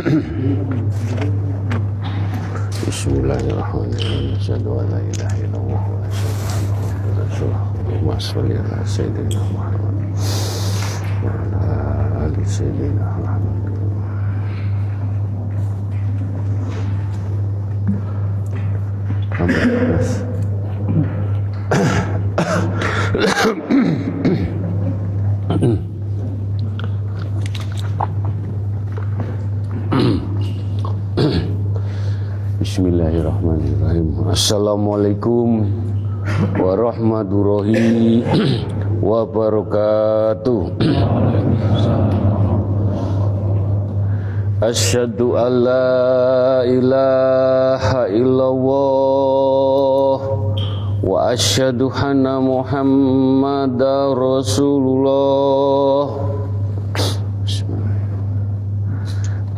Bismillahirrahmanirrahim. Asyhadu an la ilaha illallah wa asyhadu anna Muhammadar rasulullah. Allahumma shalli ala sayyidina Muhammad wa ala ali sayyidina Muhammad. Bismillahirrahmanirrahim. Assalamualaikum warahmatullahi wabarakatuh. Asyhadu an la ilaha illallah wa asyhadu anna muhammadar rasulullah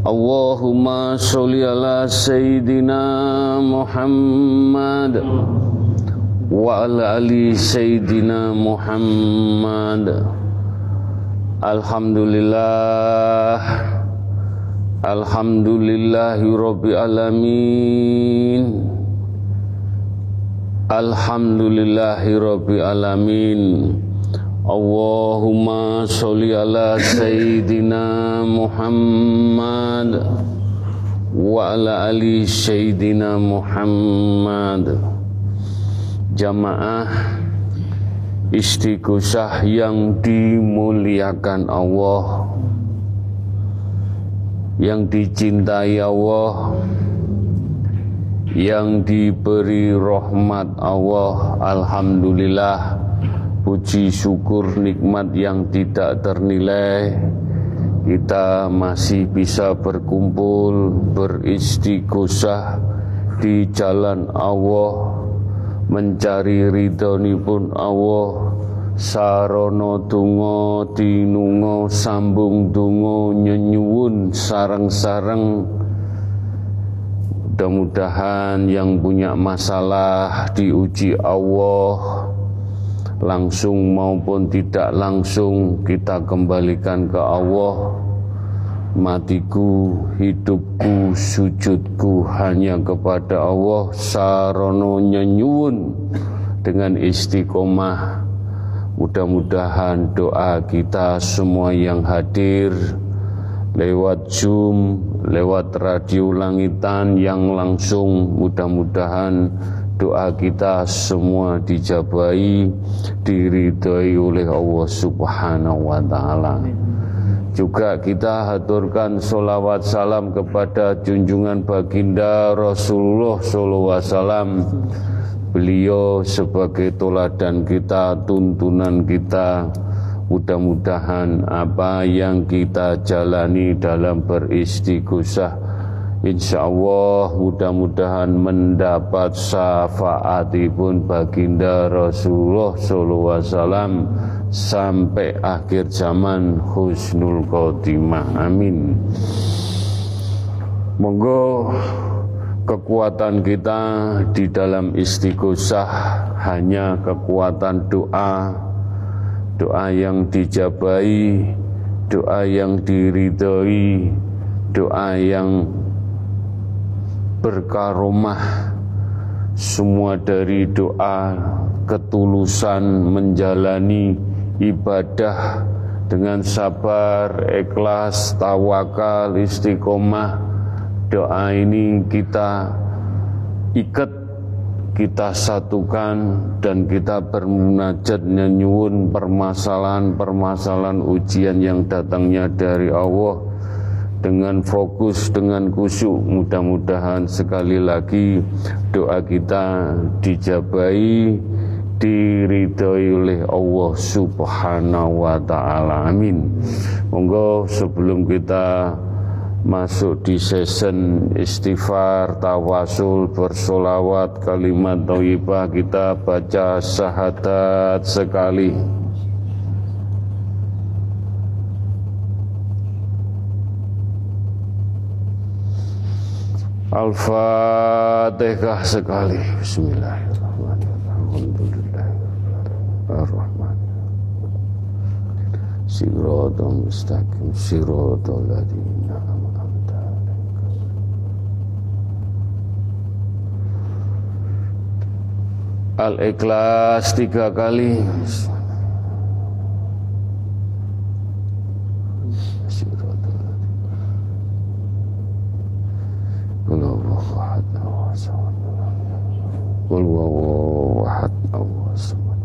Allahumma sholli ala sayyidina Muhammad wa ala ali sayyidina Muhammad. Alhamdulillah. Alhamdulillahi rabbil alamin. Alhamdulillahi rabbil alamin Allahumma sholli ala sayyidina Muhammad wa ala ali sayyidina Muhammad. Jamaah istiqosah yang dimuliakan Allah yang dicintai Allah yang diberi rahmat Allah Alhamdulillah Puji syukur nikmat yang tidak ternilai. Kita masih bisa berkumpul Beristighosah Di jalan Allah Mencari ridhoni pun Allah. Sarono tungo tinungo sambung tungo nyenyuwun sarang-sarang Mudah-mudahan yang punya masalah diuji Allah langsung maupun tidak langsung kita kembalikan ke Allah. Matiku hidupku sujudku hanya kepada Allah sarono nyenyuun dengan istiqomah. Mudah-mudahan doa kita semua yang hadir lewat Zoom, lewat radio langitan yang langsung mudah-mudahan doa kita semua dijabai diridhoi oleh Allah Subhanahu wa taala. Juga kita haturkan solawat salam kepada junjungan baginda Rasulullah sallallahu alaihi wasallam. Beliau sebagai toladan kita, tuntunan kita, mudah-mudahan apa yang kita jalani dalam beristighosah Insya Allah mudah-mudahan mendapat syafaatipun baginda Rasulullah SAW sampai akhir zaman husnul khotimah. Amin. Monggo kekuatan kita di dalam istighosah hanya kekuatan doa, doa yang dijabai, doa yang diridhoi, doa yang berkaromah semua dari doa ketulusan menjalani ibadah dengan sabar, ikhlas, tawakal, istiqomah. Doa ini kita ikat kita satukan dan kita bermunajat nyanyuun permasalahan-permasalahan ujian yang datangnya dari Allah dengan fokus dengan khusyuk mudah-mudahan sekali lagi doa kita dijabai diridhoi oleh Allah Subhanahu wa taala amin monggo sebelum kita masuk di season istighfar, tawasul, bersolawat, kalimat thayyibah kita baca syahadat sekali. Al-Fatihah sekali. Bismillahirrahmanirrahim. Al-Ikhlas tiga kali. Qul huwallahu ahad Allahu samad. Qul huwallahu ahad Allahu samad.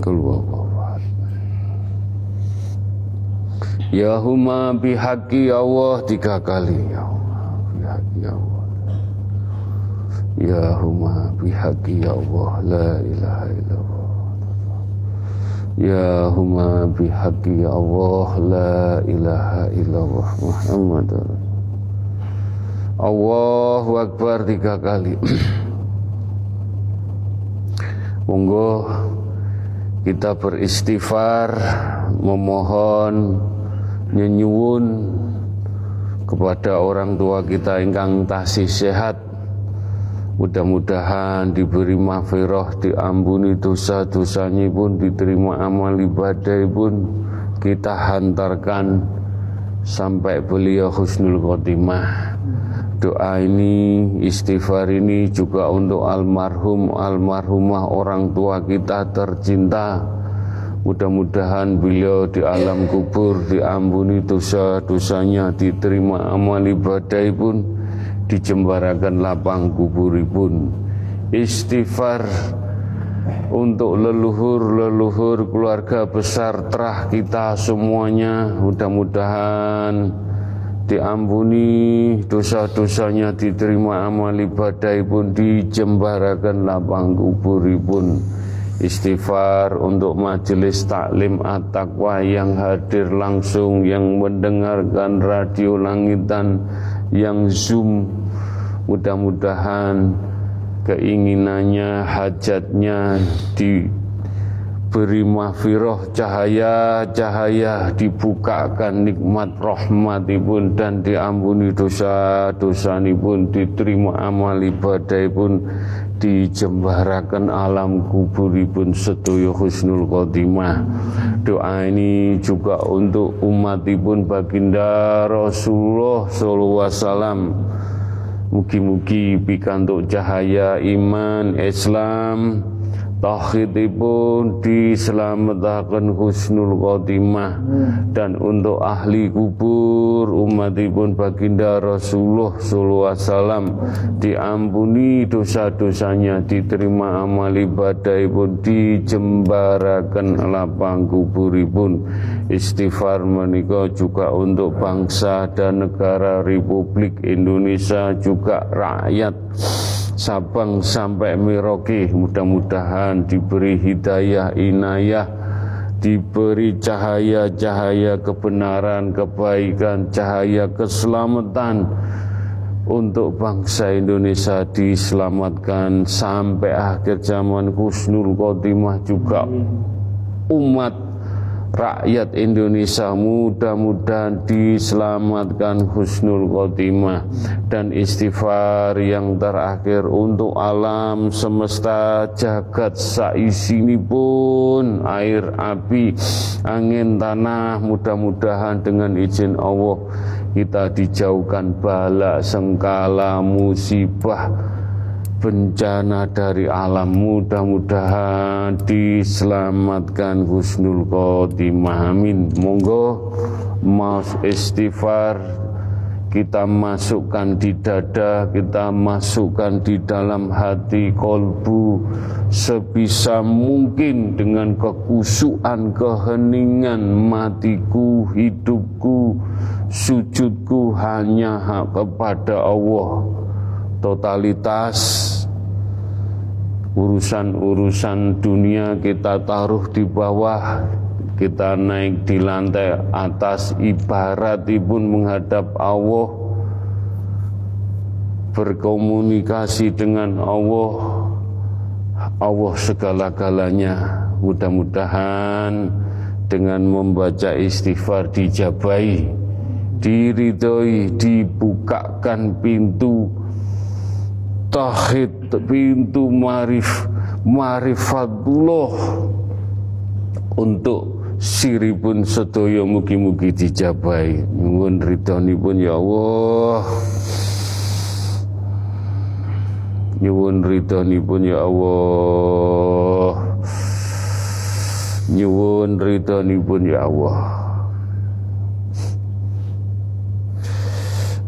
Qul huwallahu. Ya huma bihaqi Allah tiga kali ya Allah bihaqi Allah. Ya huma bihaqi Allah la ilaha illallah. Ya huma bihaqi Allah la ilaha illallah Muhammad Allahu Akbar tiga kali. Monggo kita beristighfar memohon nyenyuwun kepada orang tua kita ingkang tasih sehat. Mudah-mudahan diberi maghfirah diampuni dosa-dosanya pun diterima amal ibadah pun. Kita hantarkan sampai beliau husnul khotimah doa ini, istighfar ini juga untuk almarhum, almarhumah orang tua kita tercinta. Mudah-mudahan beliau di alam kubur diampuni dosa-dosanya, diterima amal ibadah pun, dijembarakan lapang kubur pun. Istighfar untuk leluhur-leluhur keluarga besar terah kita semuanya mudah-mudahan diampuni dosa-dosanya diterima amal ibadah pun dijembarakan lapang kuburipun. Istighfar untuk majelis taklim at-taqwa yang hadir langsung yang mendengarkan radio langitan yang zoom. Mudah-mudahan keinginannya hajatnya di beri mahfirah cahaya-cahaya dibukakan nikmat rahmatipun dan diampuni dosa-dosa pun diterima amal ibadah pun dijembarakan alam kuburipun setuyo husnul khotimah. Doa ini juga untuk umatipun baginda Rasulullah sallallahu alaihi wasallam. Mugi-mugi pikantuk cahaya iman Islam tauhidipun diselamatkan husnul khotimah. Dan untuk ahli kubur umatipun baginda Rasulullah sallallahu alaihi wasallam diampuni dosa-dosanya diterima amal ibadah pun dijembarakan lapang kuburipun. Istighfar menika juga untuk bangsa dan negara Republik Indonesia juga rakyat Sabang sampai Merauke mudah-mudahan diberi hidayah inayah diberi cahaya-cahaya kebenaran kebaikan cahaya keselamatan untuk bangsa Indonesia diselamatkan sampai akhir zaman Kusnul Khotimah juga. Umat rakyat Indonesia mudah-mudahan diselamatkan husnul khotimah dan istighfar yang terakhir untuk alam semesta. Jagat saisini pun air api angin tanah mudah-mudahan dengan izin Allah kita dijauhkan bala sengkala musibah bencana dari alam mudah-mudahan diselamatkan husnul khotimah amin monggo mau istighfar kita masukkan di dada, kita masukkan di dalam hati kolbu sebisa mungkin dengan kekusuan, keheningan matiku, hidupku, sujudku hanya kepada Allah. Totalitas urusan-urusan dunia kita taruh di bawah kita naik di lantai atas ibarat ibaratipun menghadap Allah berkomunikasi dengan Allah Allah segala-galanya. Mudah-mudahan dengan membaca istighfar dijabai diridhoi dibukakan pintu tauhid pintu marif marifatullah untuk siripun sedaya mugi-mugi dijabai. Nyuwun ridhonipun ya Allah. Nyuwun ridhonipun ya Allah. Nyuwun ridhonipun ya Allah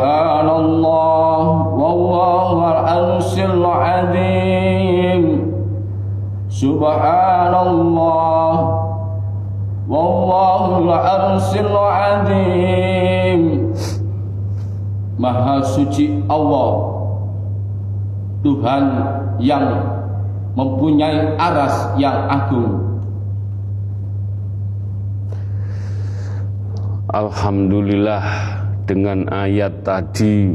Subhanallah. Wallahu al-arsil adim. Subhanallah. Wallahu al-arsil adim. Maha suci Allah. Tuhan yang mempunyai aras yang agung. Alhamdulillah dengan ayat tadi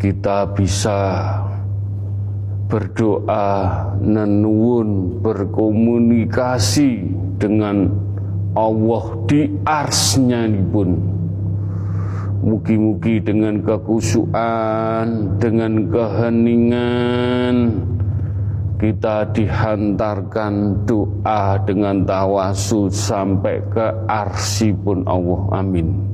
kita bisa berdoa, nenuun, berkomunikasi dengan Allah di arsnya pun. Mugi-mugi dengan kekusuan, dengan keheningan, kita dihantarkan doa dengan tawasul sampai ke arsi pun Allah amin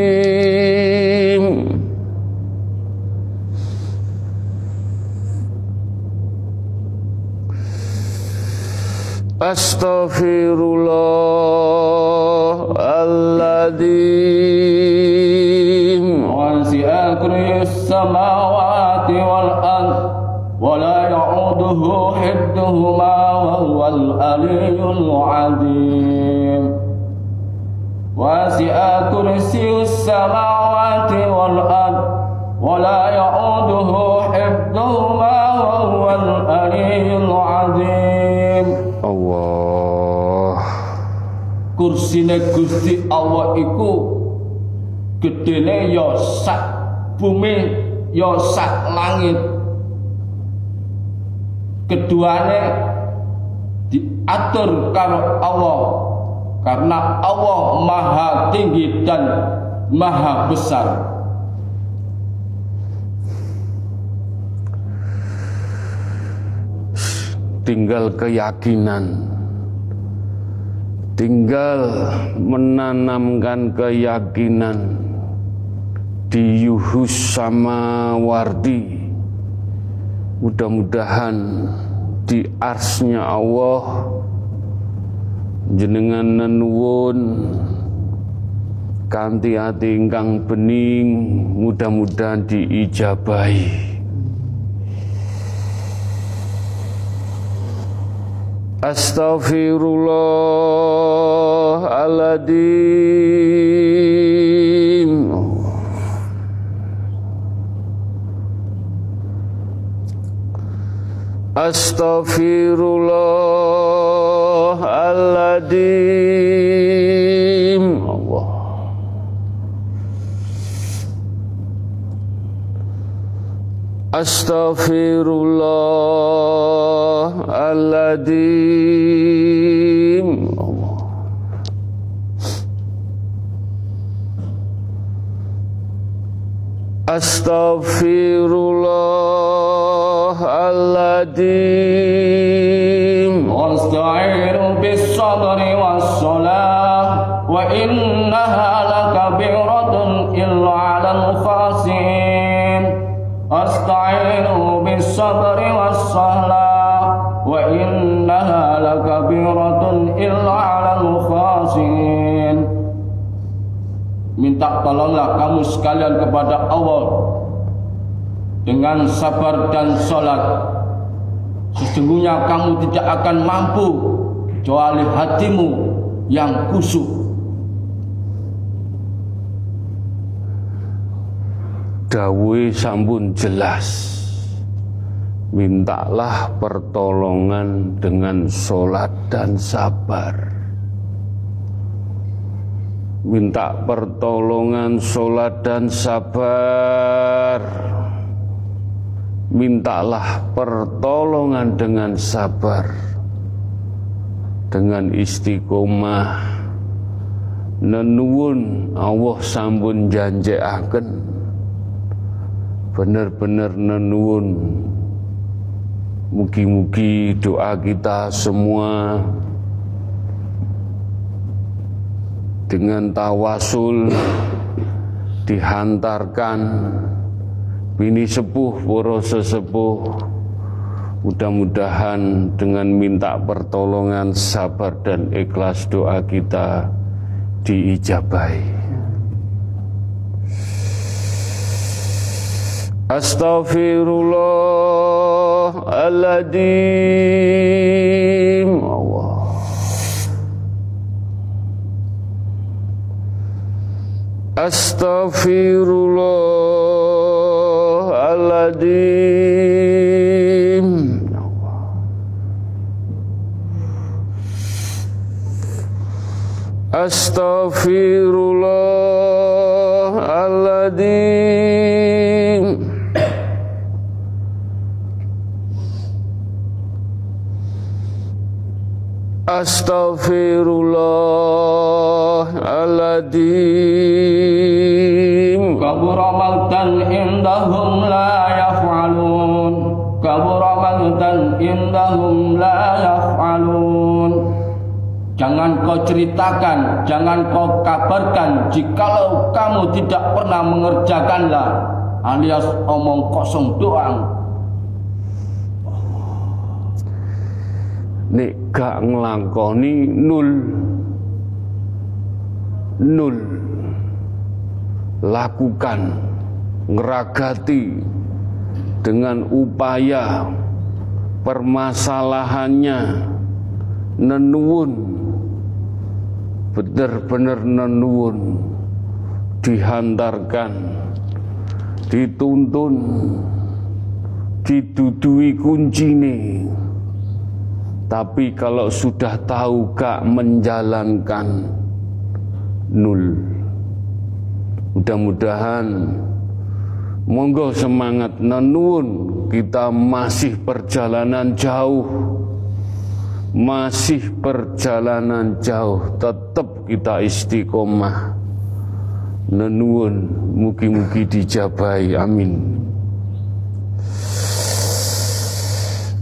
Astaghfirullahaladzim Wasi'a kuryus samawati wal ardh ولا يعوده حفظهما وهو العلي العظيم واسع كرسي السماوات والأرض ولا يعوده حفظهما وهو العلي العظيم kursine Gusti Allah iku gedene ya sak bumi ya sak langit. Keduanya diatur karo Allah karena Allah maha tinggi dan maha besar. Tinggal keyakinan tinggal menanamkan keyakinan di Yuhus sama Wardi. Mudah-mudahan di arsnya Allah jenengan nenuwun kanthi ati ingkang bening mudah-mudahan diijabahi Astaghfirullahaladzim Astaghfirullahaladzim أستغفر الله العظيم. أستغفر الله العظيم. واستعين بالصبر والصلاة وإنها واستعينوا بالصبر والصلاة وإنها لكبيرة إلا على الخاسئين Minta tolonglah kamu sekalian kepada Allah dengan sabar dan sholat Sesungguhnya kamu tidak akan mampu kecuali hatimu yang kusuk. Dawe sampun jelas. Mintalah pertolongan dengan sholat dan sabar. Minta pertolongan sholat dan sabar. Mintalah pertolongan dengan sabar. Dengan istiqomah. Nenuun Allah sambun janjiaken Bener-bener nenuun. Mugi-mugi doa kita semua dengan tawasul dihantarkan. Bini sepuh poro sesepuh. Mudah-mudahan dengan minta pertolongan sabar dan ikhlas doa kita diijabai Astaghfirullahaladzim Allah Astaghfirullahaladzim Astaghfirullahaladzim Astaghfirullahaladzim Kabura maqtan indahum la yaf'alun. Kabura maqtan indahum la yaf'alun. Jangan kau ceritakan, jangan kau kabarkan Jikalau kamu tidak pernah mengerjakanlah Alias omong kosong doang nek gak nglakoni nul. Nul. Lakukan ngeragati dengan upaya permasalahannya. Nenuwun. Bener-bener nenuwun. Dihantarkan dituntun didudui kuncine tapi kalau sudah tahu gak menjalankan nul. Mudah-mudahan monggo semangat nenun kita masih perjalanan jauh. Masih perjalanan jauh, tetap kita istiqomah. Nenun mugi-mugi dijabai. Amin.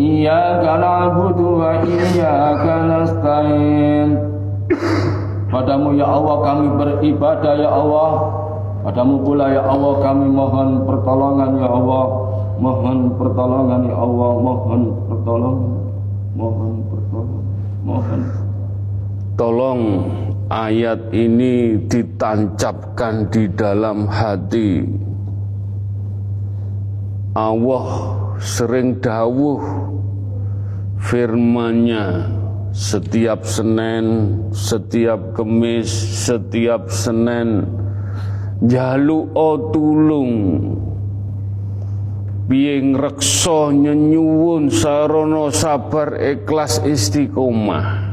iyyaka nasta'in iyyaka nasta'in. Padamu ya Allah kami beribadah ya Allah. Padamu pula ya Allah kami mohon pertolongan ya Allah. Mohon pertolongan ya Allah. Mohon pertolongan. Mohon pertolongan. Mohon. Tolong ayat ini ditancapkan di dalam hati Allah sering dawuh firmannya setiap Senin, setiap Kemis, setiap Senin jalu o tulung. Piye ngreksa nyenyuwun sarana sabar ikhlas istiqomah.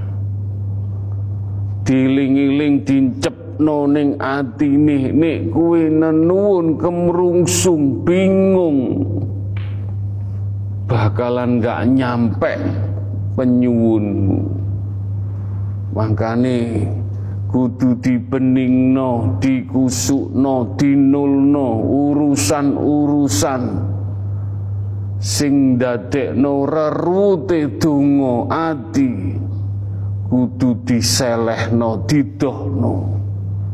Diling-iling dincepno ning atine nek kuwi nenuwun kemrungsung bingung bakalan gak nyampe penyuwunmu. Makane kudu dibeningno dikusukno dinulno urusan-urusan. Sing dadekno rerute donga ati kudu diselehno didohno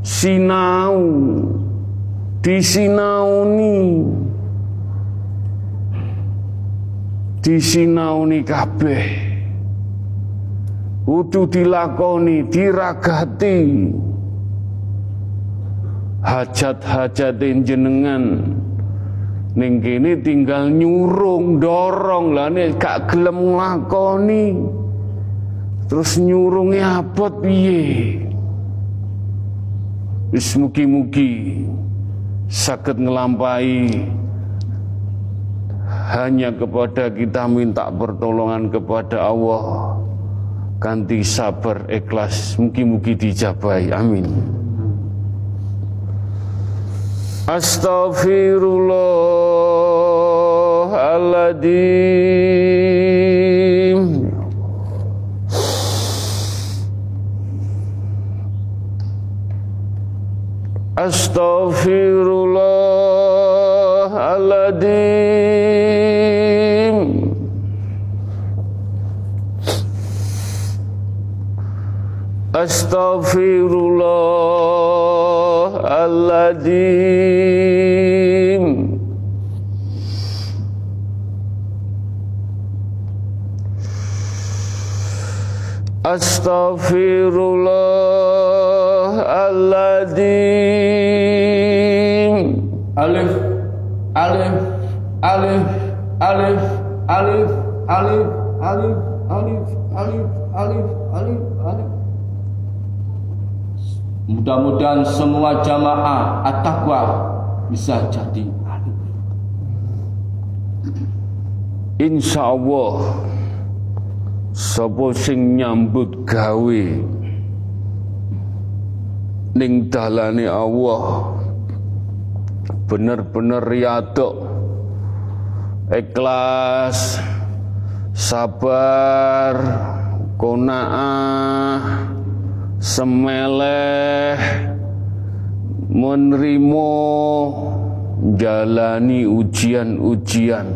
sinau disinauni disinauni kabeh. Kudu dilakoni diragati. Hajat-hajat jenengan. Ning kene tinggal nyurung dorong. Lah nek gak gelem nglakoni Terus nyurungi abot piye? Wis mugi-mugi saged ngelampai hanya kepada kita minta pertolongan kepada Allah. Ganti sabar ikhlas mugi-mugi dijabai amin. Astaghfirullahaladzim. Astaghfirullahaladzim Astaghfirullahaladzim Astaghfirullahaladzim Alif Alif Alif Alif Alif Alif Alif Alif Alif Alif Alif Alif Mudah-mudahan semua jamaah at-taqwa bisa jadi alif. Insya Allah Sapa sing nyambut gawe ning dalane Allah bener-bener riyaduk ikhlas sabar konaah semeleh menerima jalani ujian-ujian.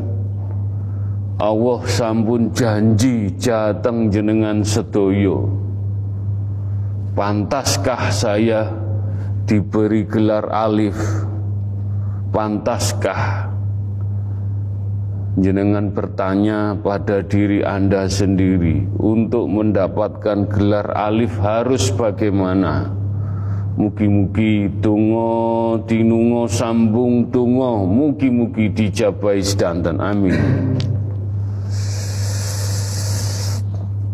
Allah sampun janji jateng jenengan sedoyo Pantaskah saya diberi gelar alif? Pantaskah jenengan bertanya pada diri anda sendiri Untuk mendapatkan gelar alif harus bagaimana? Mugi-mugi tungo, tinungo, sambung tungo Mugi-mugi dijabai sedanten. Amin.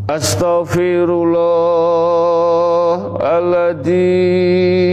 Astaghfirullahaladzim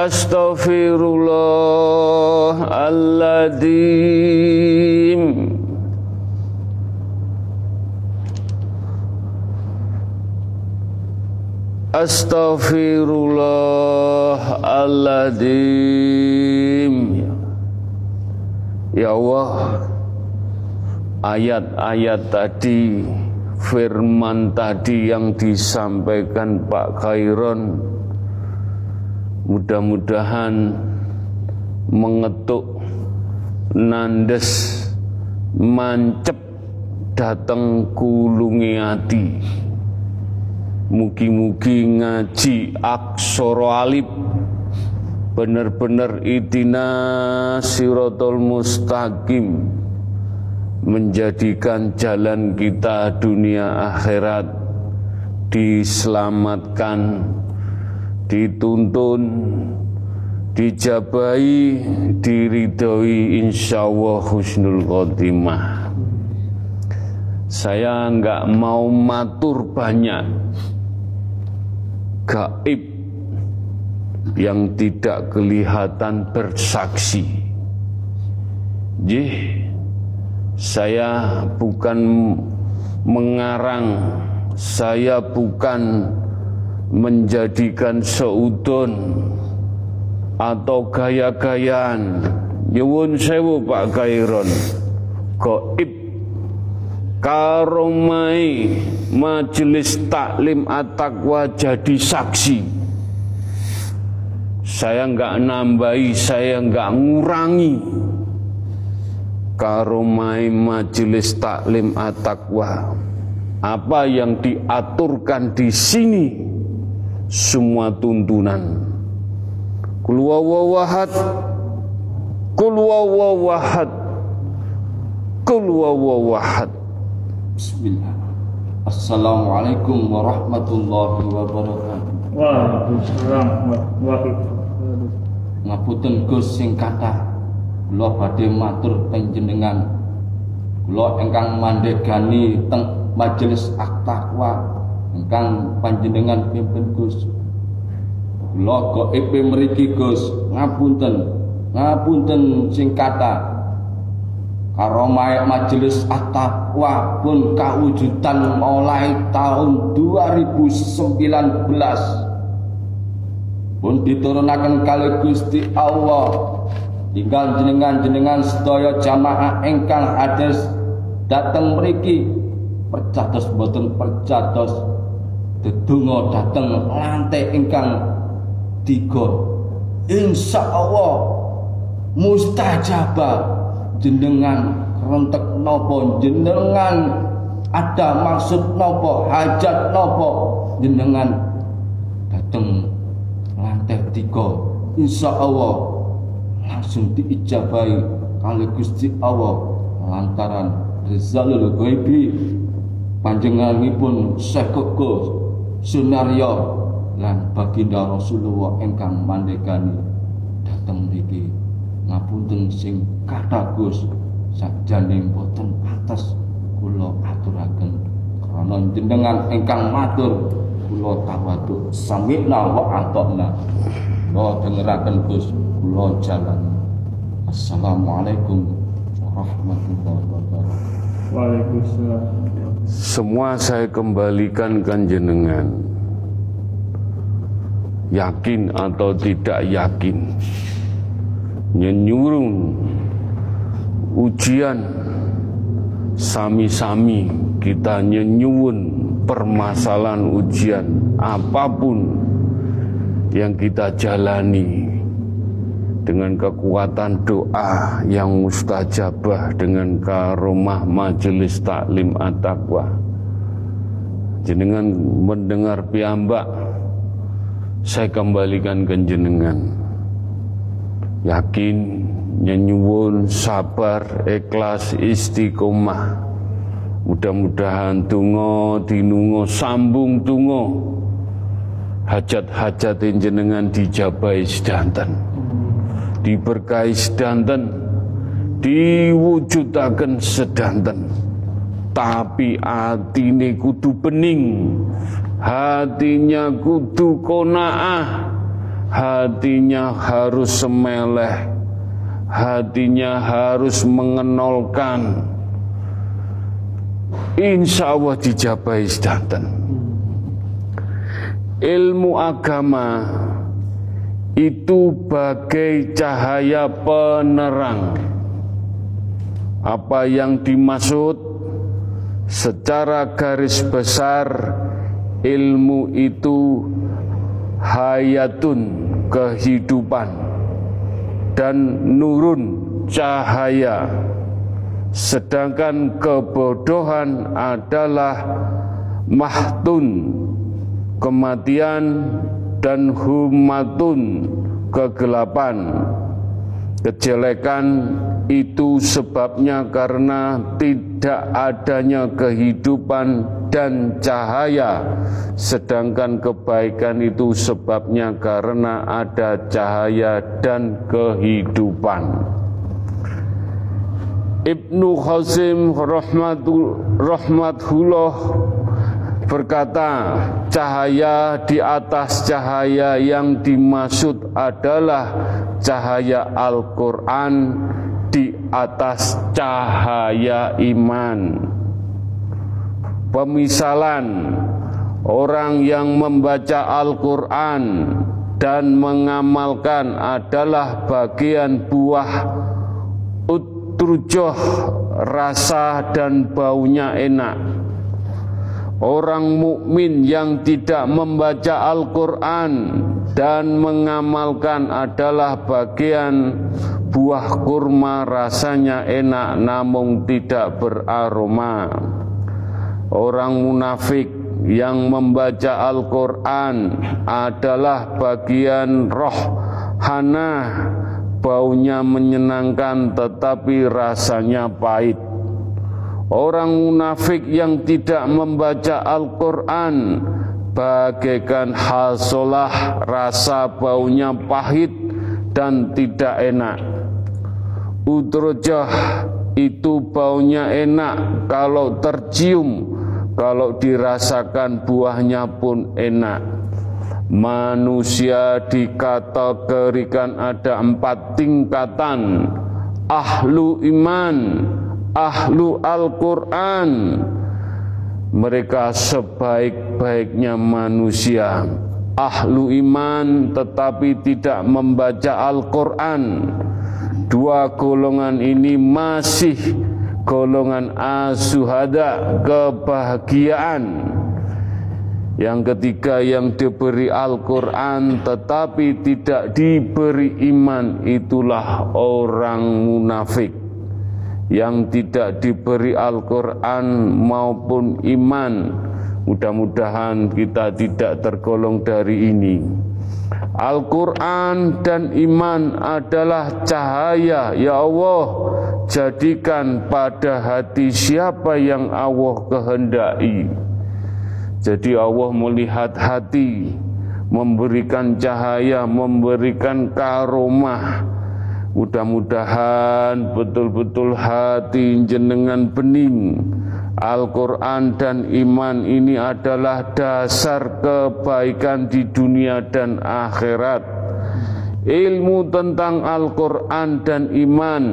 Astaghfirullahaladzim Astaghfirullahaladzim Ya Allah Ayat-ayat tadi Firman tadi yang disampaikan Pak Khairon Mudah-mudahan mengetuk nandes mancep datang kulungi hati Mugi-mugi ngaji aksoro alif benar-benar idina sirotol mustaqim menjadikan jalan kita dunia akhirat diselamatkan dituntun, dijabai, diridhoi insyaallah husnul khotimah. Saya enggak mau matur banyak gaib yang tidak kelihatan bersaksi. Jih, saya bukan mengarang, saya bukan menjadikan seudon atau gaya-gayaan. Nyuwun sewu Pak Kairon goib. Karomai majelis taklim atakwa jadi saksi saya enggak nambahi saya enggak ngurangi. Karomai majelis taklim atakwa apa yang diaturkan di sini semua tuntunan. Kul wawahad Kul wawahad Kul wawahad Bismillah. Assalamualaikum warahmatullahi wabarakatuh. Waalaikumsalam warahmatullahi wabarakatuh. Ngapunten Gus sing kata kula badhe matur panjenengan. Kula ingkang mandegani teng majelis aktakwa engkang panjenengan pimpin Gus. Kula gaib mriki Gus? Ngapunten ngapunten sing kata. Karomai majelis at-taqwa pun kawujudan mulai tahun 2019 pun diturunakan kali Gusti Allah. Tinggal jenengan-jenengan sedaya jamaah engkang hadir datang mriki. Percados boten percados Dedungo dateng lantai ingkang tiga. Insya Allah mustajabah. Jenengan rentek nopo? Jenengan ada maksud nopo? Hajat nopo? Jenengan dateng lantai tiga. Insya Allah langsung diijabai kali Gusti Allah lantaran Rizalul Ghaibi. Panjenenganipun Syekh Koko Sunario. Lan baginda Rasulullah engkang mandekani dateng mriki ngapunten sing kathah Gus sakjane boten atas kula aturaken krana jenengan engkang matur kula tawadhu samina wa atokna. Kula dengeraken Gus. Kula jalan. Assalamualaikum warahmatullahi wabarakatuh. Waalaikumsalam semua saya kembalikan kan jenengan yakin atau tidak yakin. Nyenyurung. Ujian. Sami-sami kita nyenyuun permasalahan ujian apa pun yang kita jalani dengan kekuatan doa yang mustajabah dengan karomah majelis taklim at-taqwa. Jenengan mendengar piambak saya kembalikan ke jenengan. Yakin nyenyuwun sabar ikhlas istiqomah. Mudah-mudahan tungo dinungo sambung tungo hajat-hajat jenengan dijabai sedanten diberkahi sedanten diwujudaken sedanten tapi atine kudu bening hatinya kudu konaah hatinya harus semeleh, hatinya harus mengenolkan. Insya Allah dijabai sedanten. Ilmu agama itu bagai cahaya penerang. Apa yang dimaksud secara garis besar ilmu itu hayatun kehidupan dan nurun cahaya sedangkan kebodohan adalah mahtun kematian dan humatun kegelapan. Kejelekan itu sebabnya karena tidak adanya kehidupan dan cahaya. Sedangkan kebaikan itu sebabnya karena ada cahaya dan kehidupan. Ibnu rahmatul rahmatullah berkata cahaya di atas cahaya yang dimaksud adalah cahaya Al-Quran di atas cahaya iman. Pemisalan orang yang membaca Al-Quran dan mengamalkan adalah bagian buah utrujoh rasa dan baunya enak Orang mukmin yang tidak membaca Al-Quran dan mengamalkan adalah bagian buah kurma rasanya enak namun tidak beraroma. Orang munafik yang membaca Al-Quran adalah bagian roh hana baunya menyenangkan tetapi rasanya pahit Orang munafik yang tidak membaca Al-Quran Bagaikan hasolah rasa baunya pahit dan tidak enak. Udrojah itu baunya enak. Kalau tercium Kalau dirasakan buahnya pun enak. Manusia dikategorikan ada empat tingkatan. Ahlu iman ahlu Al-Quran. Mereka sebaik-baiknya manusia. Ahlu iman tetapi tidak membaca Al-Quran. Dua golongan ini masih golongan asuhada kebahagiaan. Yang ketiga yang diberi Al-Quran tetapi tidak diberi iman itulah orang munafik yang tidak diberi Al-Quran maupun iman. Mudah-mudahan kita tidak tergolong dari ini. Al-Quran dan iman adalah cahaya Ya Allah. Jadikan pada hati siapa yang Allah kehendai Jadi Allah melihat hati Memberikan cahaya Memberikan karomah Mudah-mudahan betul-betul hati jenengan bening. Al-Quran dan iman ini adalah dasar kebaikan di dunia dan akhirat. Ilmu tentang Al-Quran dan iman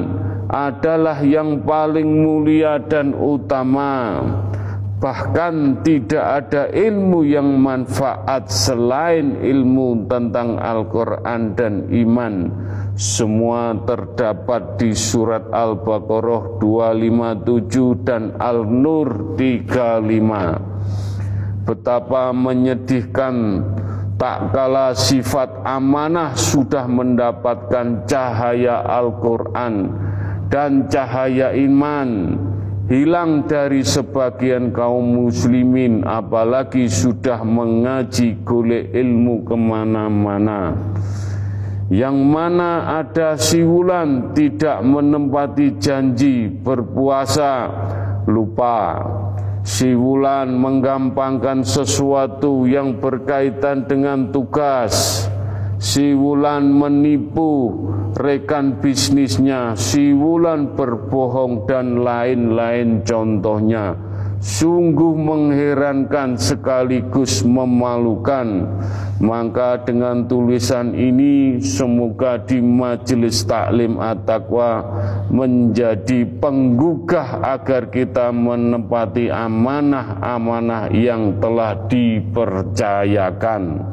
adalah yang paling mulia dan utama. Bahkan tidak ada ilmu yang manfaat selain ilmu tentang Al-Quran dan iman semua terdapat di surat Al-Baqarah 257 dan Al-Nur 35. Betapa menyedihkan tak kala sifat amanah sudah mendapatkan cahaya Al-Quran dan cahaya iman hilang dari sebagian kaum muslimin apalagi sudah mengaji golek ilmu ke mana-mana yang mana ada siwulan tidak menempati janji berpuasa. Lupa. Siwulan menggampangkan sesuatu yang berkaitan dengan tugas. Siwulan menipu rekan bisnisnya. Siwulan berbohong dan lain-lain contohnya sungguh mengherankan sekaligus memalukan. Maka dengan tulisan ini semoga di majelis taklim at-taqwa menjadi penggugah agar kita menempati amanah-amanah yang telah dipercayakan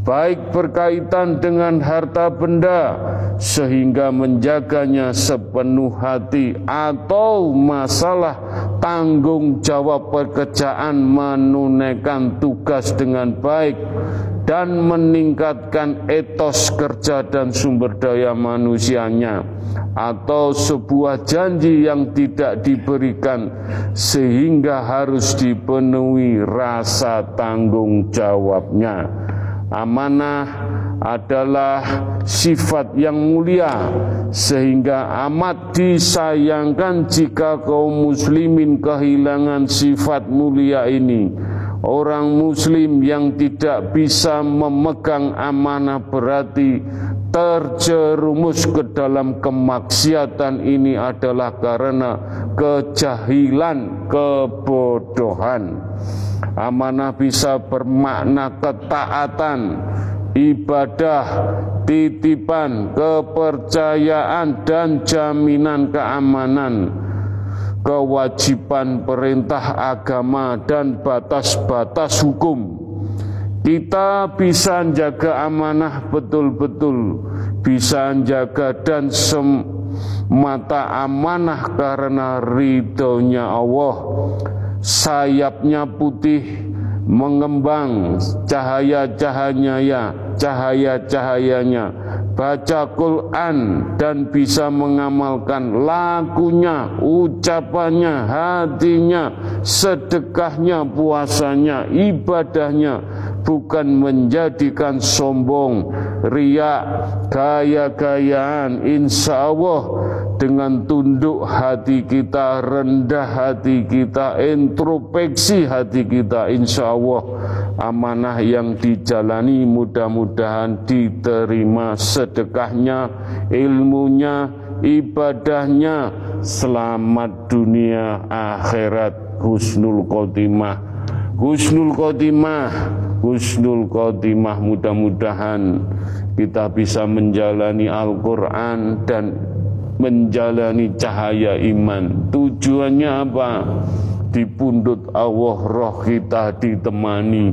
baik berkaitan dengan harta benda sehingga menjaganya sepenuh hati atau masalah tanggung jawab pekerjaan menunaikan tugas dengan baik dan meningkatkan etos kerja dan sumber daya manusianya atau sebuah janji yang tidak diberikan sehingga harus dipenuhi rasa tanggung jawabnya. Amanah adalah sifat yang mulia sehingga amat disayangkan jika kaum muslimin kehilangan sifat mulia ini. Orang muslim yang tidak bisa memegang amanah berarti terjerumus ke dalam kemaksiatan ini adalah karena kejahilan, kebodohan. Amanah bisa bermakna ketaatan, ibadah, titipan, kepercayaan dan jaminan keamanan kewajiban perintah agama dan batas-batas hukum. Kita bisa jaga amanah betul-betul, bisa jaga dan semata amanah karena ridhonya Allah sayapnya putih mengembang cahaya-cahayanya cahaya-cahayanya. Baca Quran dan bisa mengamalkan lakunya, ucapannya, hatinya, sedekahnya, puasanya, ibadahnya. Bukan menjadikan sombong, riak, gaya-gayaan. Insya Allah dengan tunduk hati kita, rendah hati kita, introspeksi hati kita, insya Allah amanah yang dijalani mudah-mudahan diterima sedekahnya, ilmunya, ibadahnya, selamat dunia akhirat, husnul khotimah. Husnul khotimah, husnul khotimah. Mudah-mudahan kita bisa menjalani Al-Quran dan menjalani cahaya iman. Tujuannya apa? Di pundut Allah roh kita ditemani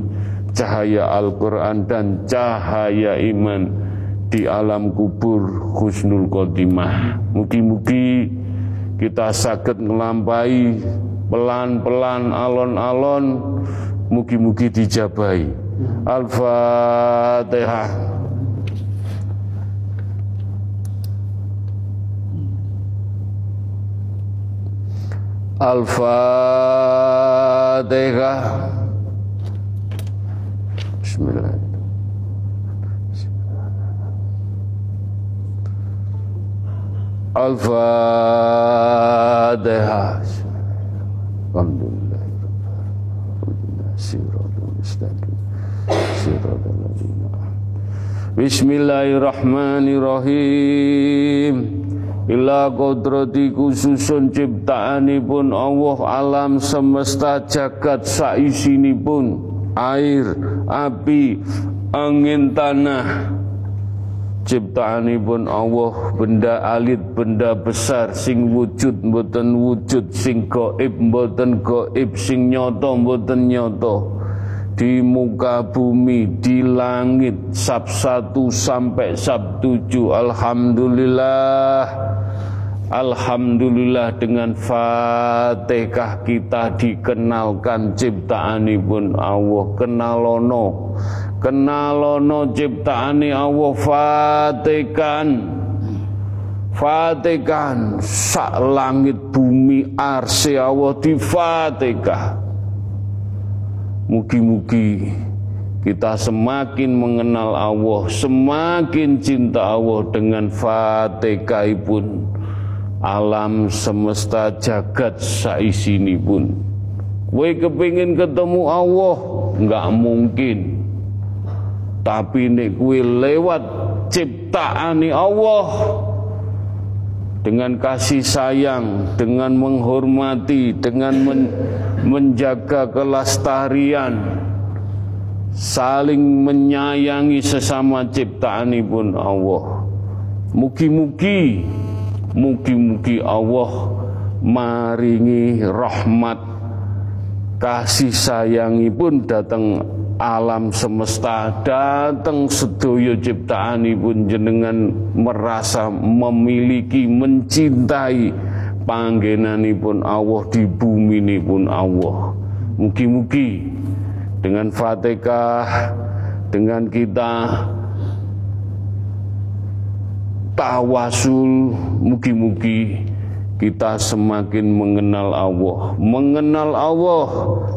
cahaya Al-Quran dan cahaya iman di alam kubur khusnul khotimah. Mugi-mugi kita sakit melampai pelan-pelan alon-alon mugi-mugi dijabai. Al-Fatihah. الفاتحة. بسم الله. الفاتحة. الحمد لله صراط المستقيم. صراط الذين بسم الله الرحمن الرحيم. Ila kodrati khususun ciptaanipun Allah alam semesta jagat saisinipun air, api, angin tanah ciptaanipun Allah benda alit benda besar sing wujud mboten wujud sing gaib mboten gaib sing nyoto mboten nyoto di muka bumi, di langit, sab satu sampai sab tujuh. Alhamdulillah. Alhamdulillah dengan Fatihah kita dikenalkan ciptaanipun Allah. Kenalono kenalono ciptaani Allah. Fatikan Fatikan sak langit bumi arsi Allah di Fatihah. Mugi-mugi kita semakin mengenal Allah, semakin cinta Allah dengan Fatihah pun alam semesta jagat saisini pun. Kue kepingin ketemu Allah, nggak mungkin. Tapi nek kue lewat ciptaan Allah, dengan kasih sayang, dengan menghormati, dengan men menjaga kelestarian, saling menyayangi sesama ciptaan pun Allah. Mugi-mugi, mugi-mugi Allah maringi rahmat kasih sayangi pun datang alam semesta datang sedoyo ciptaanipun jenengan merasa memiliki mencintai panggenanipun Allah di bumi ini pun Allah. Mugi-mugi dengan Fatihah dengan kita tawasul mugi-mugi kita semakin mengenal Allah. Mengenal Allah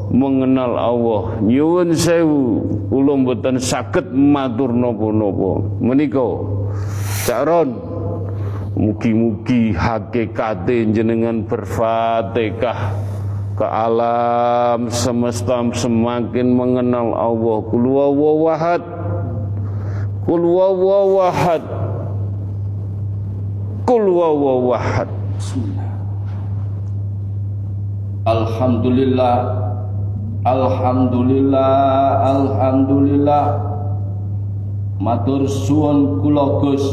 mengenal Allah. Nyuwun sewu kula mboten saged matur napa-napa. Menika Cakron mugi-mugi hakikate jenengan berfatihah ke alam semesta semakin mengenal Allah. Kul wahad kul kul wahad. Bismillah. Alhamdulillah Alhamdulillah Alhamdulillah. Matur suwun kula Gus.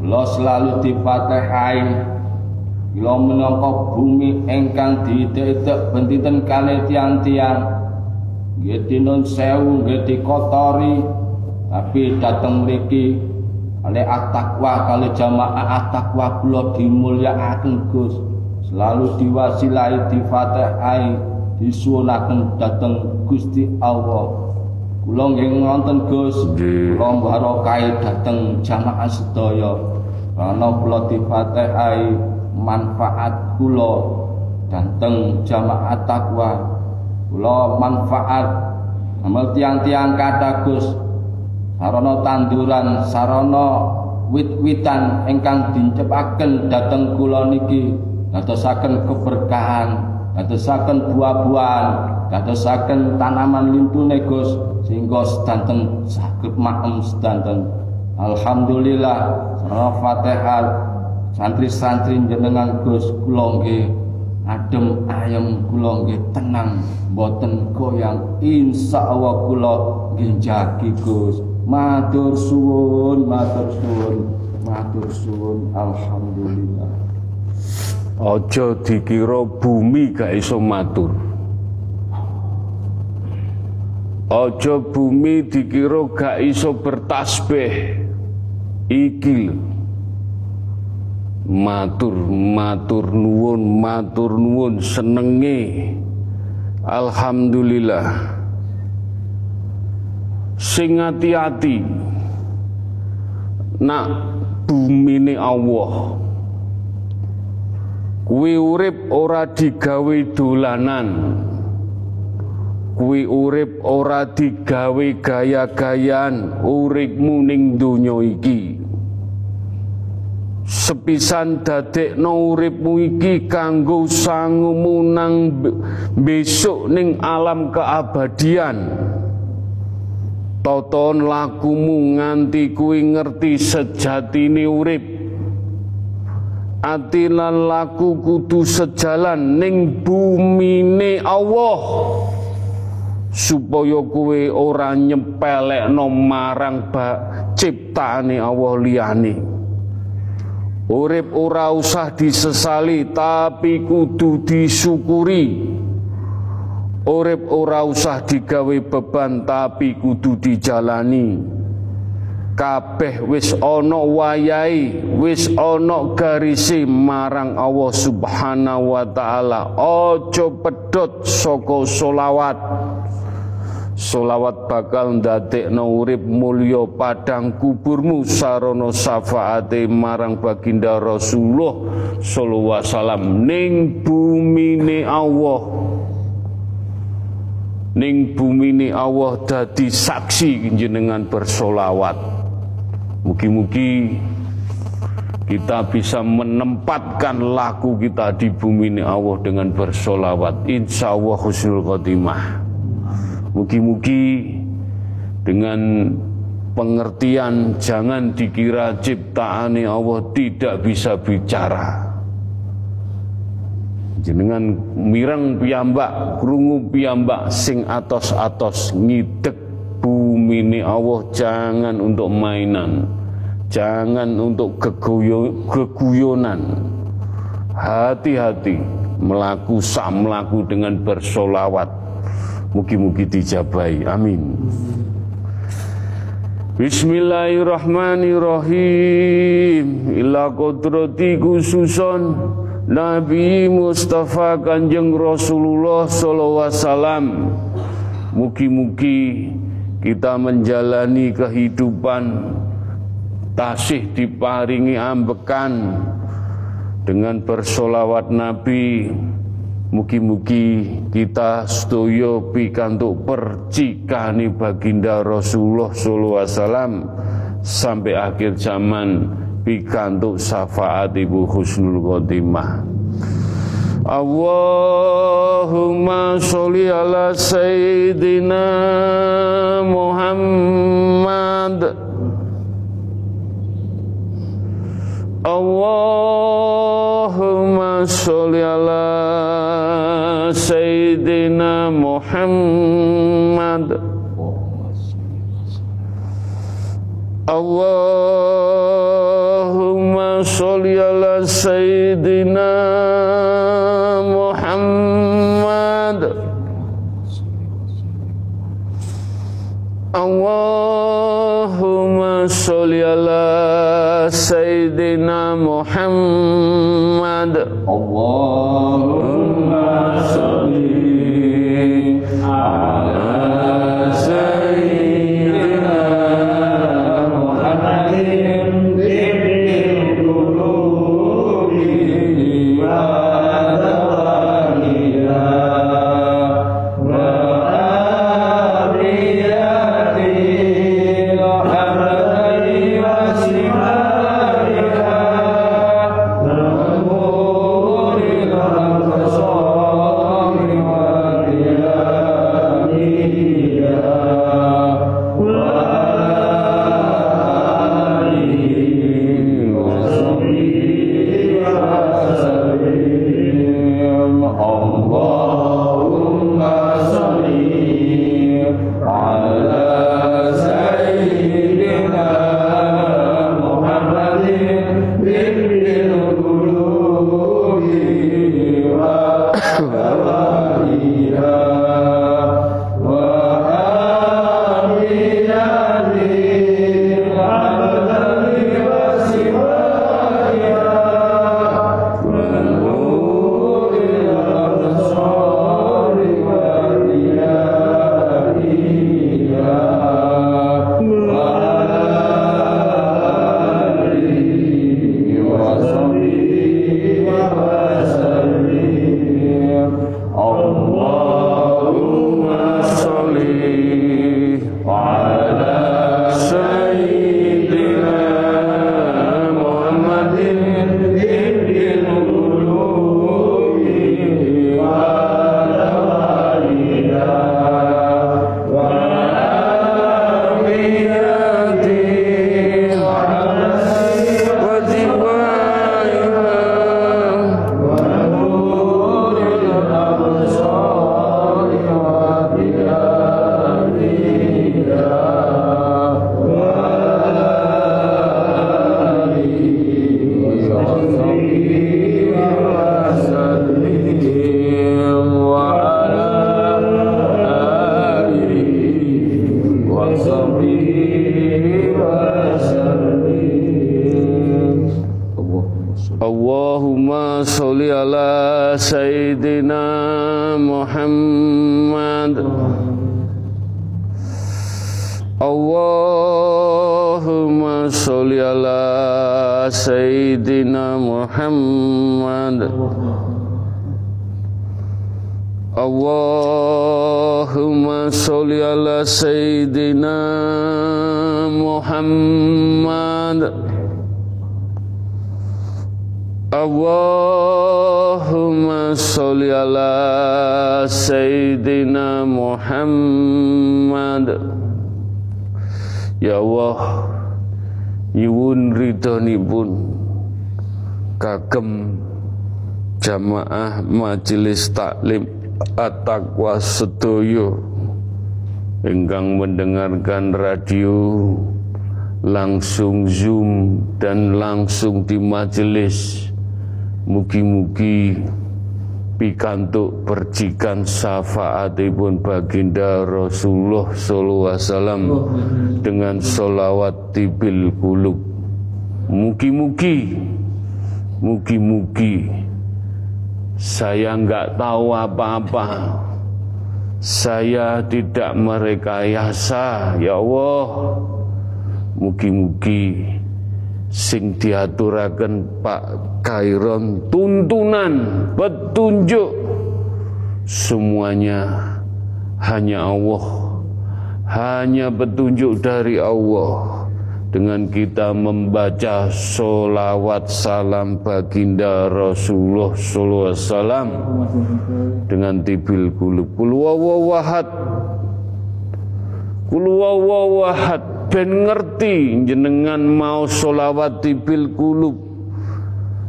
Kula selalu difatihai Kula menangka bumi ingkang diitik-itik bentiten kali tiang-tiang. Nggih dinun sewu nggih dikotori. Tapi dateng mriki oleh at-taqwa kali jamaah at-taqwa kula dimulyakaken Gus. Selalu diwasilai difatihai disuwunaken dhateng Gusti Allah. Kula nggih ngonten Gus. Kula barokai dhateng jamaah sedaya. Karena kula difatihai manfaat kula dhateng jamaah takwa kula manfaat. Amal tiang-tiang kata Gus sarana tanduran sarana wit-witan ingkang dincepaken dhateng kula niki. Dadosaken keberkahan dadosaken buah-buahan dadosaken tanaman lintune Gus sehingga sedanten saged maem sedanten. Alhamdulillah sarana Fatihah santri-santri jenengan Gus kula adem ayem kula tenang boten goyang. Insyaallah kula nggih jagi Gus matur suwun matur suwun matur suwun. Alhamdulillah. Aja dikira bumi gak iso matur. Aja bumi dikira gak iso bertasbih. Iki matur matur nuwun matur nuwun. Senenge. Alhamdulillah sing hati-hati nak bumi Allah. Kuwi urip ora digawe dolanan. Kuwi urip ora digawe gaya-gayan uripmu ning donya iki. Sepisan dadekno uripmu iki kanggo sangumu nang besok ning alam keabadian Toton lakumu nganti kuwi ngerti sejatine urip. Ati lan laku kudu sejalan ning bumine Allah. Supaya kuwe ora nyepelekno marang ciptaane Allah liyane. Urip ora usah disesali tapi kudu disyukuri Urip ora usah digawe beban tapi kudu dijalani. Kabeh wis ana wayahe, wis ana garise marang Allah Subhanahu wa taala. Aja pedhot saka solawat. Solawat bakal ndadekno urip mulya padang kuburmu sarana syafaate marang baginda Rasulullah sallallahu alaihi wasallam ning bumine Allah ning bumi ini Allah dadi saksi jenengan bersolawat. Mugi-mugi kita bisa menempatkan laku kita di bumi ini Allah dengan bersolawat. Insya Allah husnul khotimah. Mugi-mugi dengan pengertian jangan dikira ciptaan Allah tidak bisa bicara jenengan mireng piyambak krungu piyambak sing atos-atos ngidek bumi ini Allah jangan untuk mainan jangan untuk keguyonan. Hati-hati melaku sak melaku dengan bersolawat. Mugi-mugi dijabai amin. Bismillahirrahmanirrahim. Ila kodrati khususon Nabi Mustafa Kanjeng Rasulullah wasallam. Mugi-mugi kita menjalani kehidupan tasih diparingi ambekan dengan bersolawat Nabi. Mugi-mugi kita sedoyo pikantuk percikani baginda Rasulullah wasallam sampai akhir zaman pikantuk syafaat ibu husnul khotimah. Allahumma sholli ala sayyidina Muhammad. Allahumma sholli ala sayyidina Muhammad Allahumma sholli ala sayyidina kagem jamaah majelis taklim at-taqwa sedaya ingkang mendengarkan radio langsung zoom dan langsung di majelis. Mugi-mugi pikantuk percikan syafaatipun baginda Rasulullah sallallahu alaihi wasallam dengan solawat tibil kulub mugi-mugi mugi-mugi saya enggak tahu apa-apa. Saya tidak merekayasa. Ya Allah mugi-mugi sing diaturaken Pak Kairon tuntunan petunjuk. Semuanya hanya Allah hanya petunjuk dari Allah dengan kita membaca solawat salam baginda Rasulullah Sallallahu Alaihi Wasallam dengan tibil kulub kulwawawahad kulwawawahad ben ngerti jenengan mau solawat bil kulub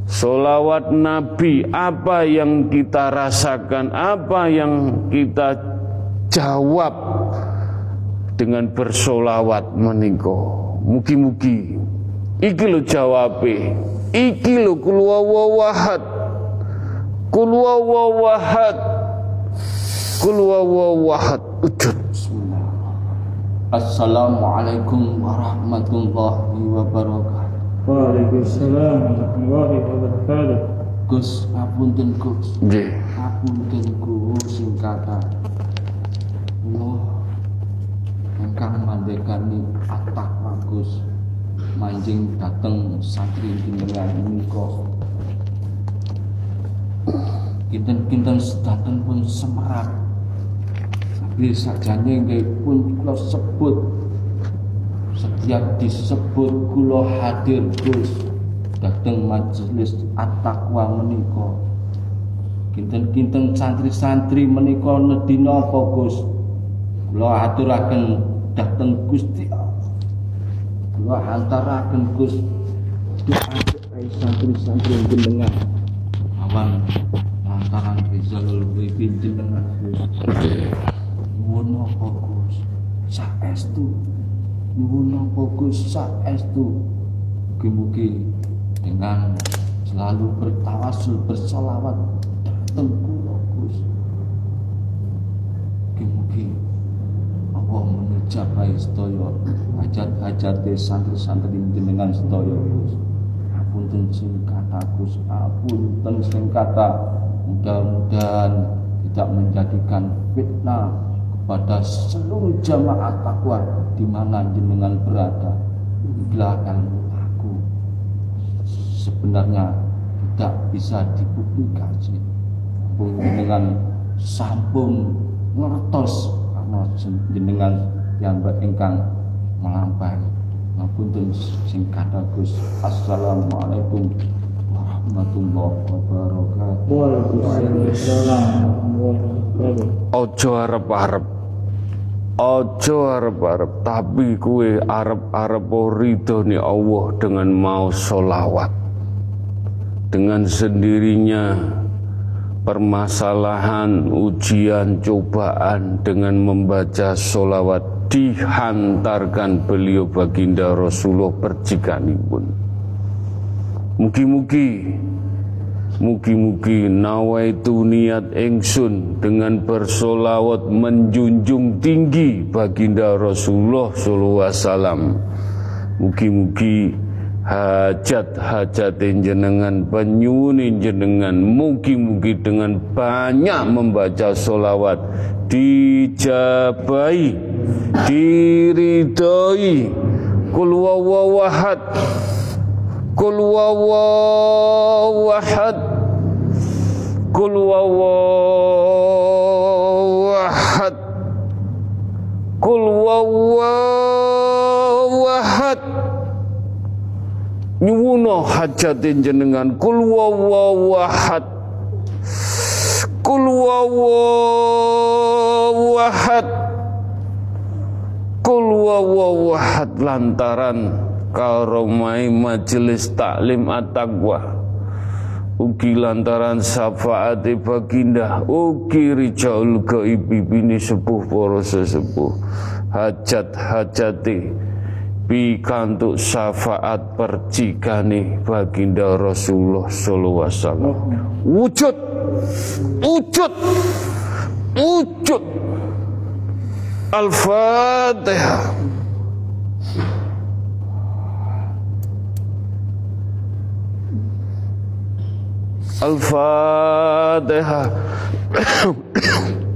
solawat Nabi apa yang kita rasakan? Apa yang kita jawab dengan bersolawat meniko mugi-mugi iki lo jawabe iki lo kulwawawahad kulwawawahad kulwawawahad ujud Assalamualaikum warahmatullahi wabarakatuh. Waalaikumsalam warahmatullahi wabarakatuh. Gus, ngapunten Gus. Nggih. Ngapunten Gus sing kata Nuh engkang mandekani atak Gus manjing dateng santri jenengan menika. Kinten-kinten sedanten pun semerak Nggih sakjane nggih pun kula sebut setiap disebut kula hadir Gus dateng majelis at-taqwa menika. Kinten-kinten santri-santri menika nedina apa Gus? Kula aturaken dateng Gusti Kula antaraken Gus santri-santri jenengan awan lantaran Rizalul Wibin jenengan Gus. Nyuwun apa Gus? Saestu. Nyuwun apa Gus? Saestu. Mugi-mugi dengan selalu bertawasul bersolawat datang kula Gus. Mugi-mugi Allah menujabai hajat-hajat santri-santri jenengan sedaya Gus. Apunten sing kata Gus, apunten sing kata mudah-mudahan tidak menjadikan fitnah kepada seluruh jamaah takwa di mana jenengan berada. Ilmu aku sebenarnya tidak bisa dipublikasi. Pun jenengan sampun ngertos karena jenengan yang berengkang melampaui. Ngapunten sing kata Gus. Assalamualaikum warahmatullahi wabarakatuh. Waalaikumsalam. Ojo arep-arep. Ojo arep-arep, tapi kue arep-arep ridho ni Allah dengan mau solawat. Dengan sendirinya permasalahan, ujian, cobaan dengan membaca solawat dihantarkan beliau baginda Rasulullah percikanipun. Mugi-mugi Mugi-mugi nawaitu niat engsun dengan bersolawat menjunjung tinggi baginda Rasulullah sallallahu alaihi wasallam. Mugi-mugi hajat-hajat jenengan penyuwun jenengan mugi-mugi dengan banyak membaca solawat. Dijabai diridhoi kul wawahad kul wawahad Kul wawahad Kul wawahad Nyuwuno hajatin jenengan Kul wawahad Kul wawahad Kul wawawahad lantaran karomai majelis taklim at-taqwa Ugi lantaran syafaat baginda Ugi rijaul gaibi bini sepuh poro sesepuh. Hajat hajati pikantuk syafaat percikane baginda Rasulullah sallallahu alaihi wasallam. Wujud. Wujud. Wujud. Al-Fatihah Al-Fatihah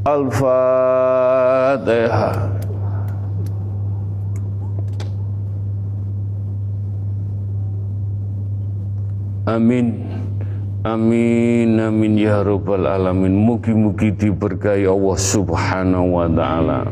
Al-Fatihah Amin. Amin amin ya rabbal alamin. Mugi-mugi diberkahi Allah subhanahu wa ta'ala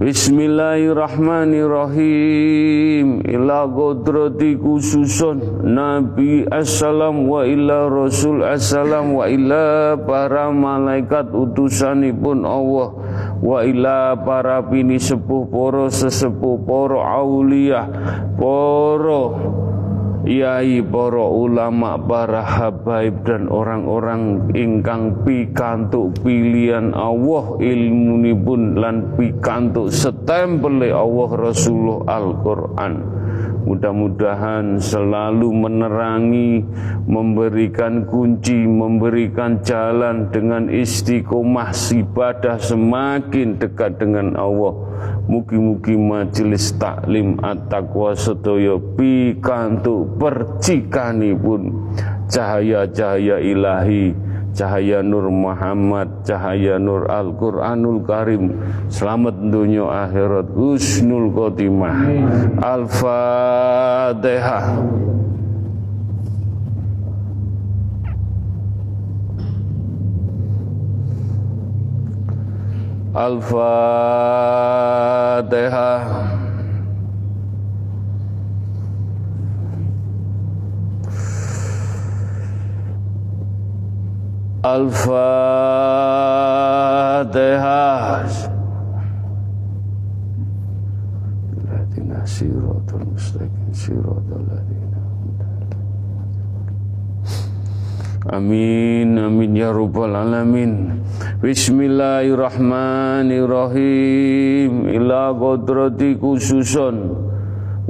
Bismillahirrahmanirrahim. Ila kodrati khususun. Nabi assalam wa ila rasul assalam Wa ila para malaikat utusanipun Allah. Wa ila para bini sepuh poro sesepuh poro aulia Poro Yai para ulama, para habaib dan orang-orang ingkang pikantuk pilihan Allah ilmu pun lan pikantuk setempel Allah Rasulullah Al-Quran Mudah-mudahan selalu menerangi, memberikan kunci, memberikan jalan dengan istiqomah ibadah semakin dekat dengan Allah. Mugi-mugi majelis taklim at-taqwa sedaya pikantuk percikanipun. Cahaya-cahaya ilahi cahaya Nur Muhammad, cahaya Nur Al-Quranul Karim. Selamat dunia akhirat, husnul khotimah. Al-Fatihah. Al-Fatihah Al-Fatihah Ladina siratul mustaqim siratul ladina Amin amin ya rabbal alamin. Bismillahirrahmanirrahim. Ila kodrati khususun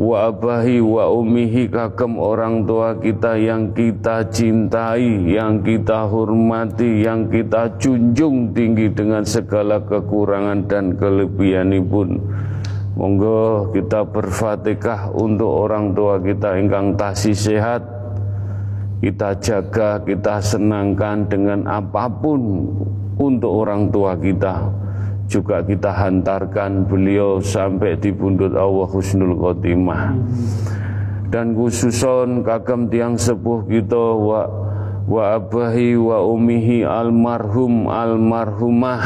Wa abahi wa umihi kagem orang tua kita yang kita cintai Yang kita hormati Yang kita junjung tinggi dengan segala kekurangan dan kelebihan pun Monggo kita berfatihah untuk orang tua kita ingkang tasih sehat kita jaga, kita senangkan dengan apa pun untuk orang tua kita. Juga kita hantarkan beliau sampai di bundut Allah Husnul Khotimah. Dan khususon kagem tiang sepuh kita wa wa abahi wa umihi almarhum almarhumah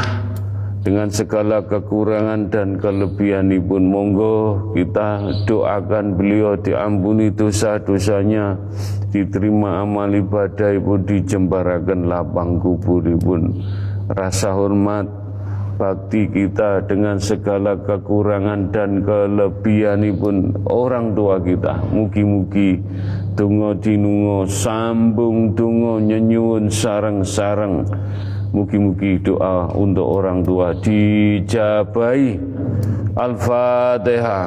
dengan segala kekurangan dan kelebihan ibu monggo kita doakan beliau diampuni dosa-dosanya diterima amal ibadah ibu dijembarakan lapang kubur ibu rasa hormat bakti kita dengan segala kekurangan dan kelebihan pun orang tua kita mugi-mugi tungo dinungo sambung tungo nyenyun sarang-sarang Mugi-mugi doa untuk orang tua dijabai. Al-Fatihah.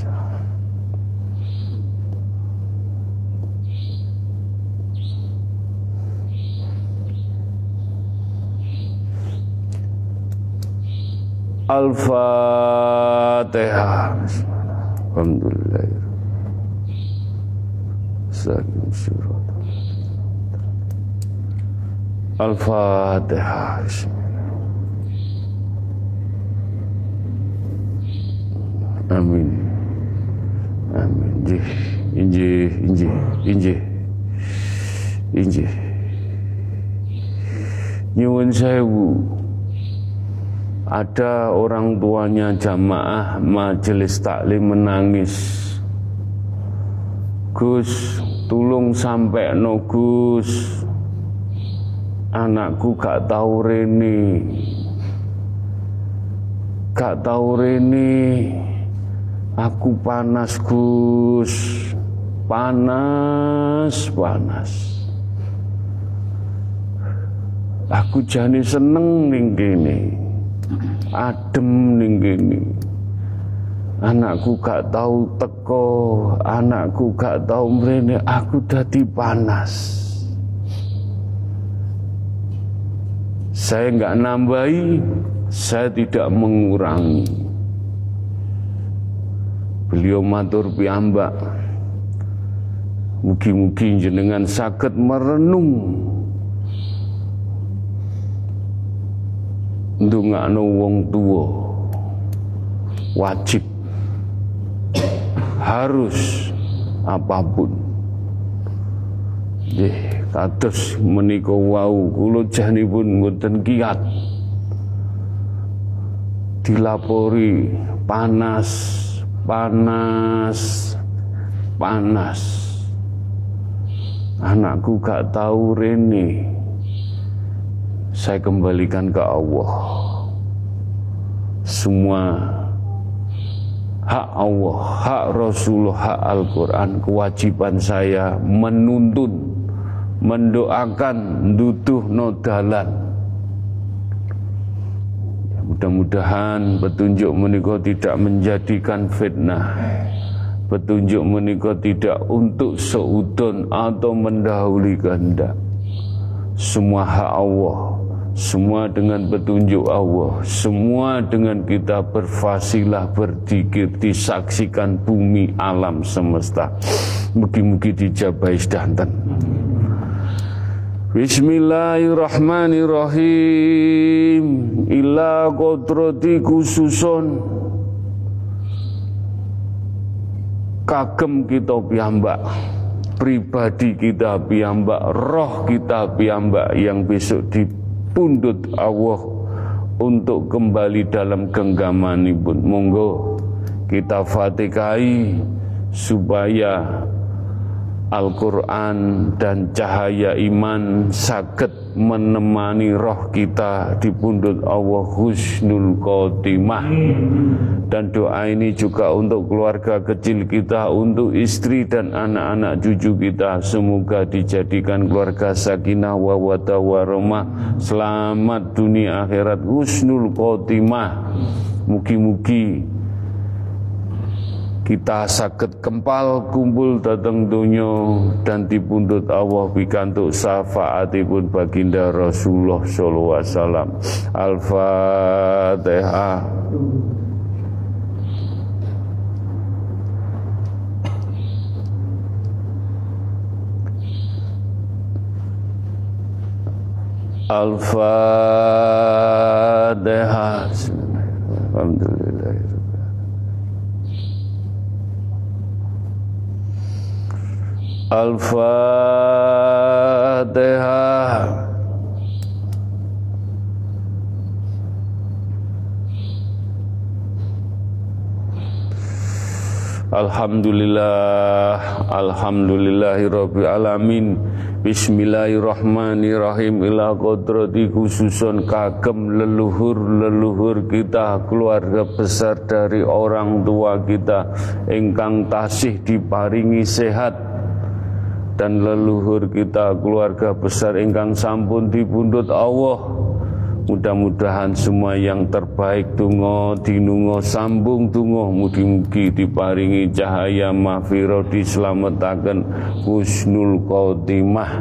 Al-Fatihah Alhamdulillah Al-Fatihah Amin. Amin. Injih, injih, injih, injih. Injih. Nyuwun sewu. Ada orang tuanya jamaah majelis taklim menangis. Gus, tulung sampai no Gus. Anakku gak tahu rene. Gak tahu rene. Aku panas Gus. Panas, panas. Aku jani seneng ning kene. Adem ning kene. Anakku gak tahu teko, anakku gak tahu mrene, aku dadi panas. Saya nggak nambahi, saya tidak mengurangi. Beliau matur piyambak. Mugi-mugi jenengan sakit merenung ndongakno wong tua wajib. Harus apa pun. Nggih kados menika wau kula janipun mboten kiat. Dilapori panas panas panas. Anakku gak tahu rene saya kembalikan ke Allah. Semua hak Allah, hak Rasulullah, hak Al-Quran, kewajiban saya menuntun, mendoakan, duduh nodalan. Mudah-mudahan petunjuk menikah tidak menjadikan fitnah. Petunjuk menikah tidak untuk seudon atau mendahului kehendak. Semua hak Allah semua dengan petunjuk Allah. Semua dengan kita berfasilah Berdikir disaksikan bumi alam semesta. Mugi-mugi dijabai sedanten. Bismillahirrahmanirrahim. Ila kodrati khususun. Kagem kita piyambak. Pribadi kita piyambak. Roh kita piyambak Yang besok di pundut Allah untuk kembali dalam genggaman ibu. Monggo kita fatikai supaya Al-Quran dan cahaya iman sakit menemani roh kita di pundut Allah husnul khotimah. Dan doa ini juga untuk keluarga kecil kita untuk istri dan anak-anak cucu kita. Semoga dijadikan keluarga sakinah wa warahmah. Selamat dunia akhirat husnul khotimah. Mugi-mugi kita sakit kempal kumpul datang dunyo dan dipundut Allah pikantuk syafaatipun baginda Rasulullah sallallahu alaihi wasallam. Al-Fatihah. Al-Fatihah. Alhamdulillah Al-Fatihah Alhamdulillah Alhamdulillahi Alamin. Bismillahirrahmanirrahim. Ila kodrati khususun kagem leluhur-leluhur kita Keluarga besar dari orang tua kita. Engkang tasih diparingi sehat dan leluhur kita keluarga besar ingkang sampun dipundhut Allah. Mudah-mudahan semua yang terbaik tungo dinungo sambung tungo mugi-mugi diparingi cahaya mahfirah diselamatkan husnul khotimah.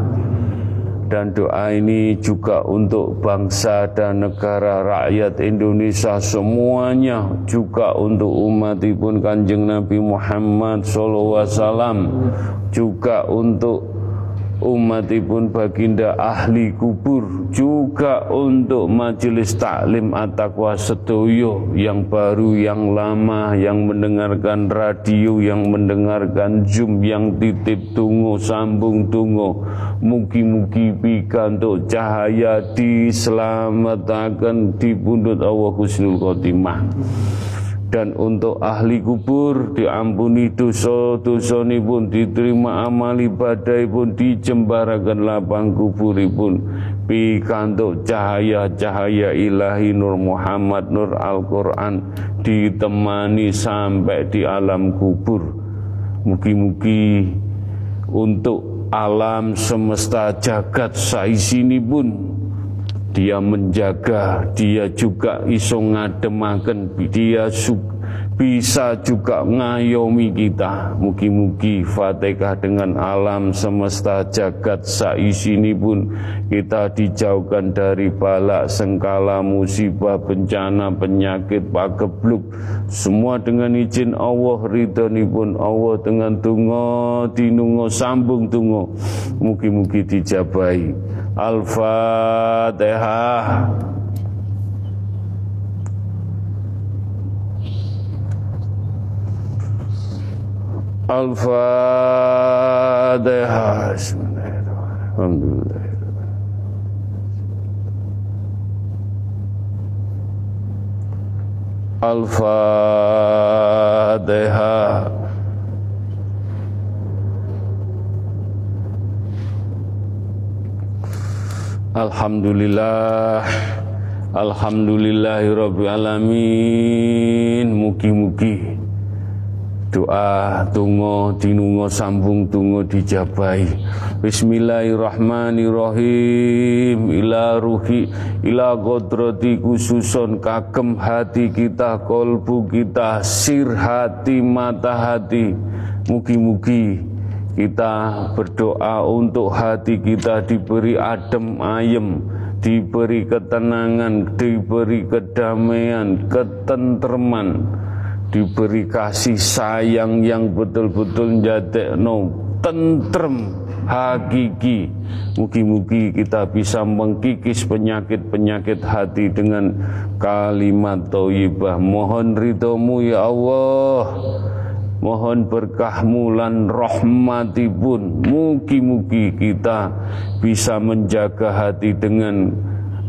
Dan doa ini juga untuk bangsa dan negara rakyat Indonesia semuanya juga untuk umat pun kanjeng Nabi Muhammad SAW juga untuk umatipun baginda ahli kubur juga untuk majelis taklim at-taqwa sedoyo yang baru yang lama yang mendengarkan radio yang mendengarkan zoom yang titip tunggu sambung tunggu mugi-mugi pikantuk cahaya diselamatkan di pundut Allah Husnul Khotimah dan untuk ahli kubur diampuni dosa-dosa pun diterima amal ibadah pun dijembarakan lapang kuburipun pikantuk cahaya-cahaya ilahi Nur Muhammad Nur Al-Quran ditemani sampai di alam kubur. Mugi-mugi untuk alam semesta jagat saisini pun dia menjaga, dia juga iso ngademaken, dia bisa juga ngayomi kita. Mugi-mugi Fatihah dengan alam semesta jagat saisini pun kita dijauhkan dari balak, sengkala, musibah, bencana, penyakit, pagebluk. Semua dengan izin Allah, ridhoni pun Allah dengan tungo, dinungo, sambung tungo. Mugi-mugi dijabai. Al-Fatihah. Al-Fatihah. Alhamdulillah. Al-Fatihah. Alhamdulillah Alhamdulillahirrabbilalamin Mugi-mugi Doa tungo dinungo sambung tungo dijabai Bismillahirrahmanirrahim. Ila ruhi ila kodrati khususon kagem hati kita kolbu kita sir hati mata hati. Mugi-mugi kita berdoa untuk hati kita diberi adem ayem, diberi ketenangan, diberi kedamaian, ketentreman, diberi kasih sayang yang betul-betul no tentrem hakiki. Mugi-mugi kita bisa mengkikis penyakit-penyakit hati dengan kalimat thayyibah. Mohon ridhomu ya Allah. Mohon berkahmu lan rahmatipun Mugi-mugi kita bisa menjaga hati dengan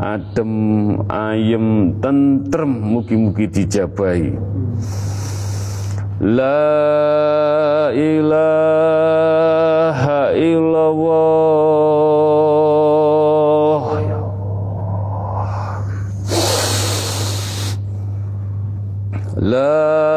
adem, ayem, tentrem Mugi-mugi dijabai La ilaha illallah. La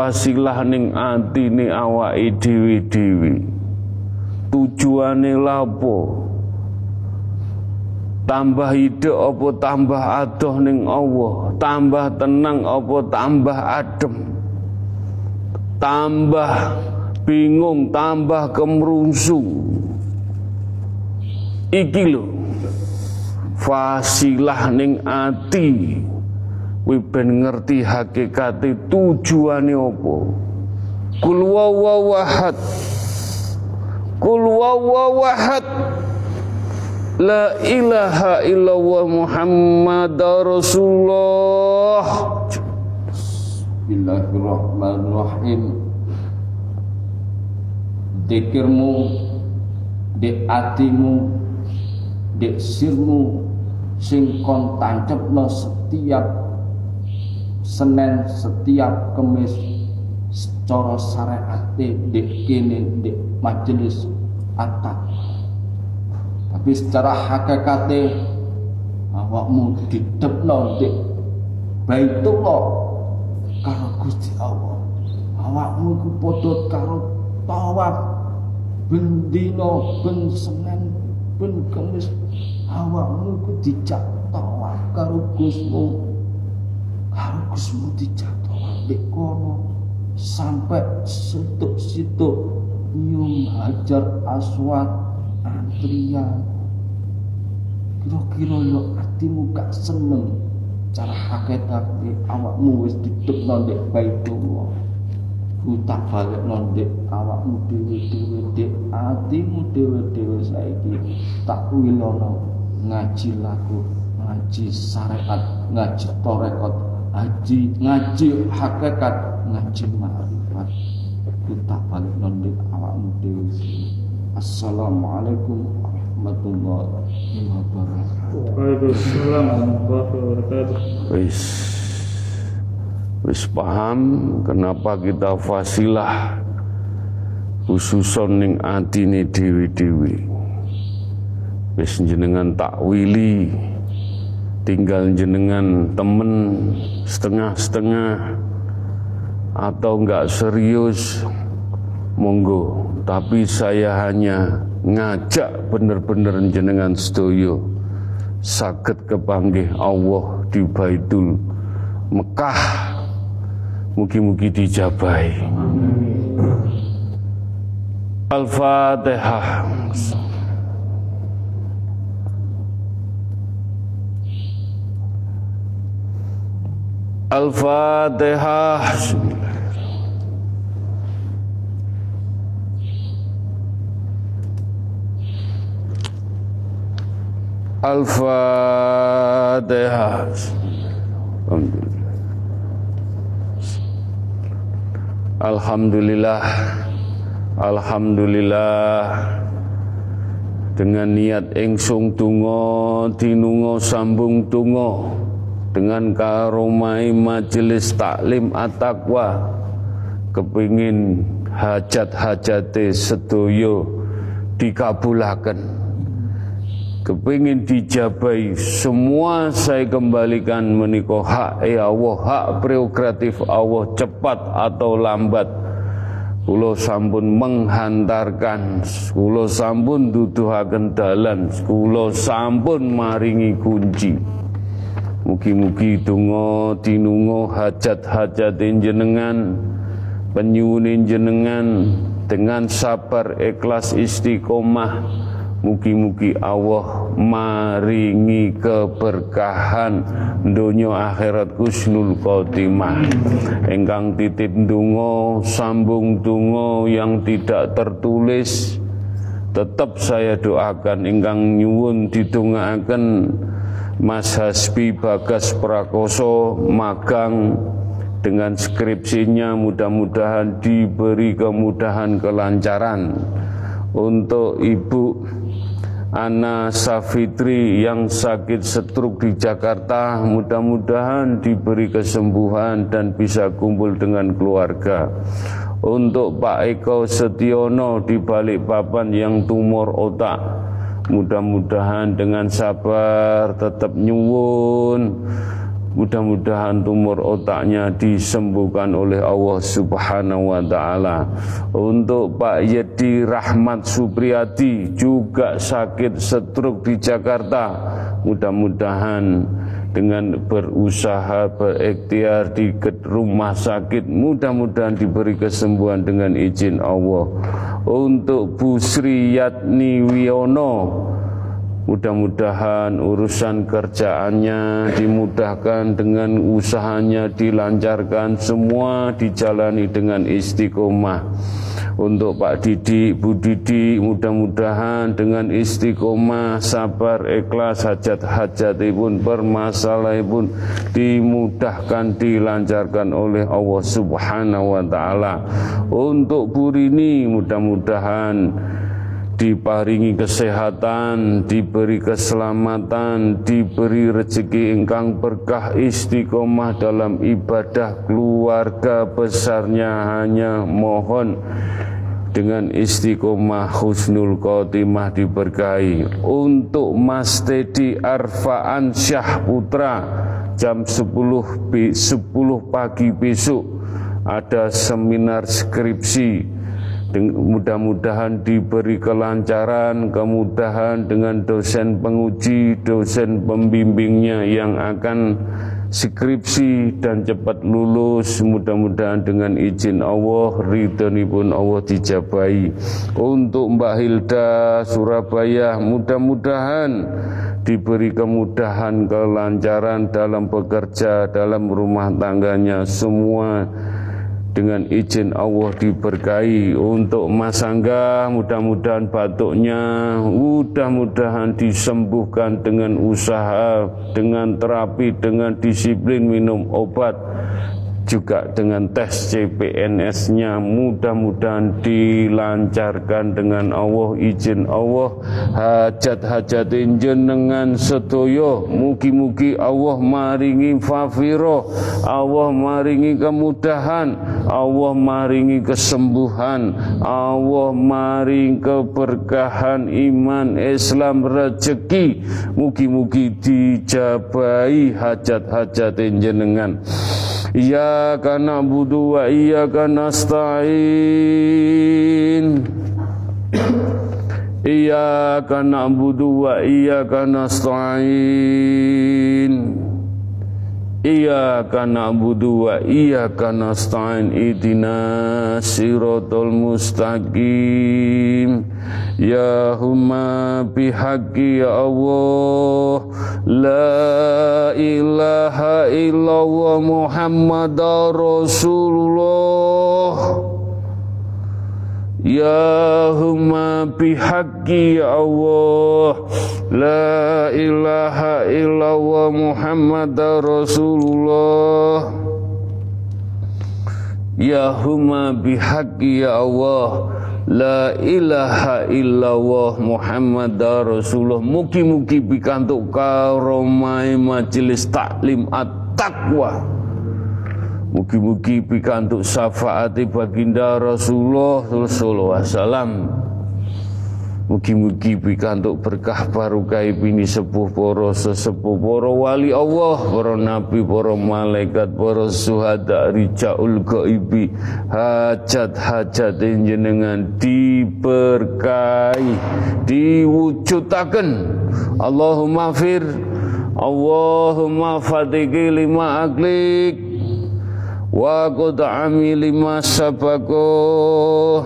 fasilah ning atine awake dhewe-dhewe? Tujuane lapo? Tambah hidup apa tambah adoh ning Allah? Tambah tenang apa tambah adem? Tambah bingung, tambah kemerungsung. Iki lho. Fasilah ning ati Kowe ben ngerti hakikate tujuane apa. Kul wawahad. Kul wawahad. La ilaha illallah Muhammad Rasulullah. Bismillahirrahmanirrahim. Dikirmu, dek atimu, dek sirmu, sing kon tancapno setiap Senin setiap Kemis secara syariat dek kene dek majelis atap tapi secara hakikate awakmu didepno dek Baitullah karo Gusti Allah. Awakmu iku padha karo tawaf ben dina ben Senin ben Kemis. Awakmu iku dijak tawaf karo Gusmu harus balik kono. Sampai situ-situ nyum hajar aswad antrian. Kira-kira yo hatimu gak seneng. Cara hakikat awakmu wis didekno ndek baitullah ku tak balik nondek awakmu dewe-dewe dek hatimu dewe-dewe saiki. Tak wilono ngaji lagu ngaji syariat ngaji torekot ngaji ngaji hakikat ngaji ma'rifat. Kita balik nondik awakmu dewi. Assalamualaikum warahmatullahi wabarakatuh. Waalaikumsalam warahmatullahi wabarakatuh. Wis. Wis paham kenapa kita fasilah khususon ning atine dewi-dewi. Wis jenengan takwili tinggal jenengan temen setengah-setengah atau enggak serius monggo. Tapi saya hanya ngajak bener-bener jenengan sedoyo sakit kepanggih Allah di Baitul Mekah. Mugi-mugi dijabai Al-Fatihah Al-Fatihah Al-Fatihah Alhamdulillah. Alhamdulillah. Dengan niat engsung tungo tinungo sambung tungo dengan karomai majelis taklim at-taqwa kepingin hajat-hajate sedoyo dikabulaken kepingin dijabai semua saya kembalikan meniko hak ya Allah hak prerogatif Allah cepat atau lambat Kulo sampun menghantarkan, kulo sampun duduhaken dalan, kulo sampun maringi kunci. Mugi-mugi donga tinungo hajat-hajat jenengan penyuwun jenengan dengan sabar ikhlas istiqomah Mugi-mugi Allah maringi keberkahan dunia akhirat kusnul khotimah. Engkang titip dungo, sambung dungo yang tidak tertulis. Tetap saya doakan engkang nyuwun didongaaken Mas Hasbi Bagas Prakoso magang dengan skripsinya mudah-mudahan diberi kemudahan kelancaran. Untuk Ibu Ana Safitri yang sakit setruk di Jakarta mudah-mudahan diberi kesembuhan dan bisa kumpul dengan keluarga. Untuk Pak Eko Setiono di Balikpapan yang tumor otak mudah-mudahan dengan sabar tetap nyuwun Mudah-mudahan tumor otaknya disembuhkan oleh Allah Subhanahu wa taala. Untuk Pak Yedi Rahmat Supriyadi juga sakit stroke di Jakarta. Mudah-mudahan dengan berusaha berikhtiar di rumah sakit mudah-mudahan diberi kesembuhan dengan izin Allah. Untuk Bu Sri Yatni Wiono Mudah-mudahan urusan kerjaannya dimudahkan dengan usahanya dilancarkan semua dijalani dengan istiqomah. Untuk Pak Didi, Bu Didi mudah-mudahan dengan istiqomah, sabar, ikhlas, hajat-hajat pun permasalahan pun dimudahkan, dilancarkan oleh Allah Subhanahu wa taala. Untuk Bu Rini mudah-mudahan diparingi kesehatan, diberi keselamatan, diberi rezeki ingkang berkah istiqomah dalam ibadah keluarga besarnya. Hanya mohon dengan istiqomah husnul khotimah diberkahi. Untuk Mas Tedi Arfaan Syah Putra jam 10 10 pagi besok ada seminar skripsi Mudah-mudahan diberi kelancaran, kemudahan dengan dosen penguji, dosen pembimbingnya yang akan skripsi dan cepat lulus. Mudah-mudahan dengan izin Allah pun Allah dijabai. Untuk Mbak Hilda Surabaya mudah-mudahan diberi kemudahan kelancaran dalam bekerja dalam rumah tangganya semua dengan izin Allah diberkahi untuk Mas Angga mudah-mudahan batuknya mudah-mudahan disembuhkan dengan usaha dengan terapi dengan disiplin minum obat juga dengan tes CPNS-nya mudah-mudahan dilancarkan dengan Allah izin Allah. Hajat-hajat jenengan sedoyo. Mugi-mugi Allah maringi fafiro. Allah maringi kemudahan. Allah maringi kesembuhan. Allah maring keberkahan iman Islam rezeki mugi-mugi dijabai hajat-hajat jenengan Iyyaka na'budu wa iyyaka nasta'in. Iyyaka na'budu wa iyyaka nasta'in Iyyaka na'budu wa iyyaka nasta'in Idina siratal mustaqim. Ya huma bihaqi ya Allah La ilaha illallah Muhammad Rasulullah Ya huma bihaqi ya Allah. La ilaha illallah Muhammad Rasulullah. Ya huma bihaqi ya Allah. La ilaha illallah Muhammad Rasulullah. Mugi-mugi bikantuk karomai majelis taklim at-taqwa Mugi-mugi pikantuk syafaati baginda Rasulullah sallallahu alaihi wasallam. Mugi-mugi pikantuk berkah barokah bini sepuh para sesepuh para wali Allah, para nabi, para malaikat, para suhada rijaul ghaibi, hajat-hajat jenengan diberkahi, diwujudaken. Allahumma fir Allahumma fatiki lima aklik wa qud'ami lima sabaqo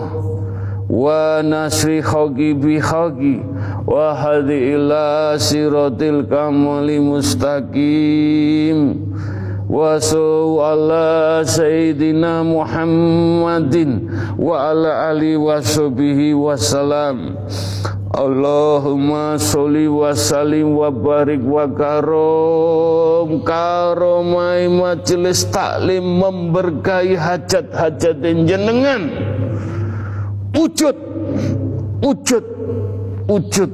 wa nasri khagi bi khagi wa hadi ila siratil kamali mustaqim. Wa ala sayyidina Muhammadin wa ala ali wa sahbihi wa salam Allahumma sholli wa sallim wa barik wa karom. Karomai majelis taklim memberkahi hajat-hajat jenengan. Wujud wujud wujud.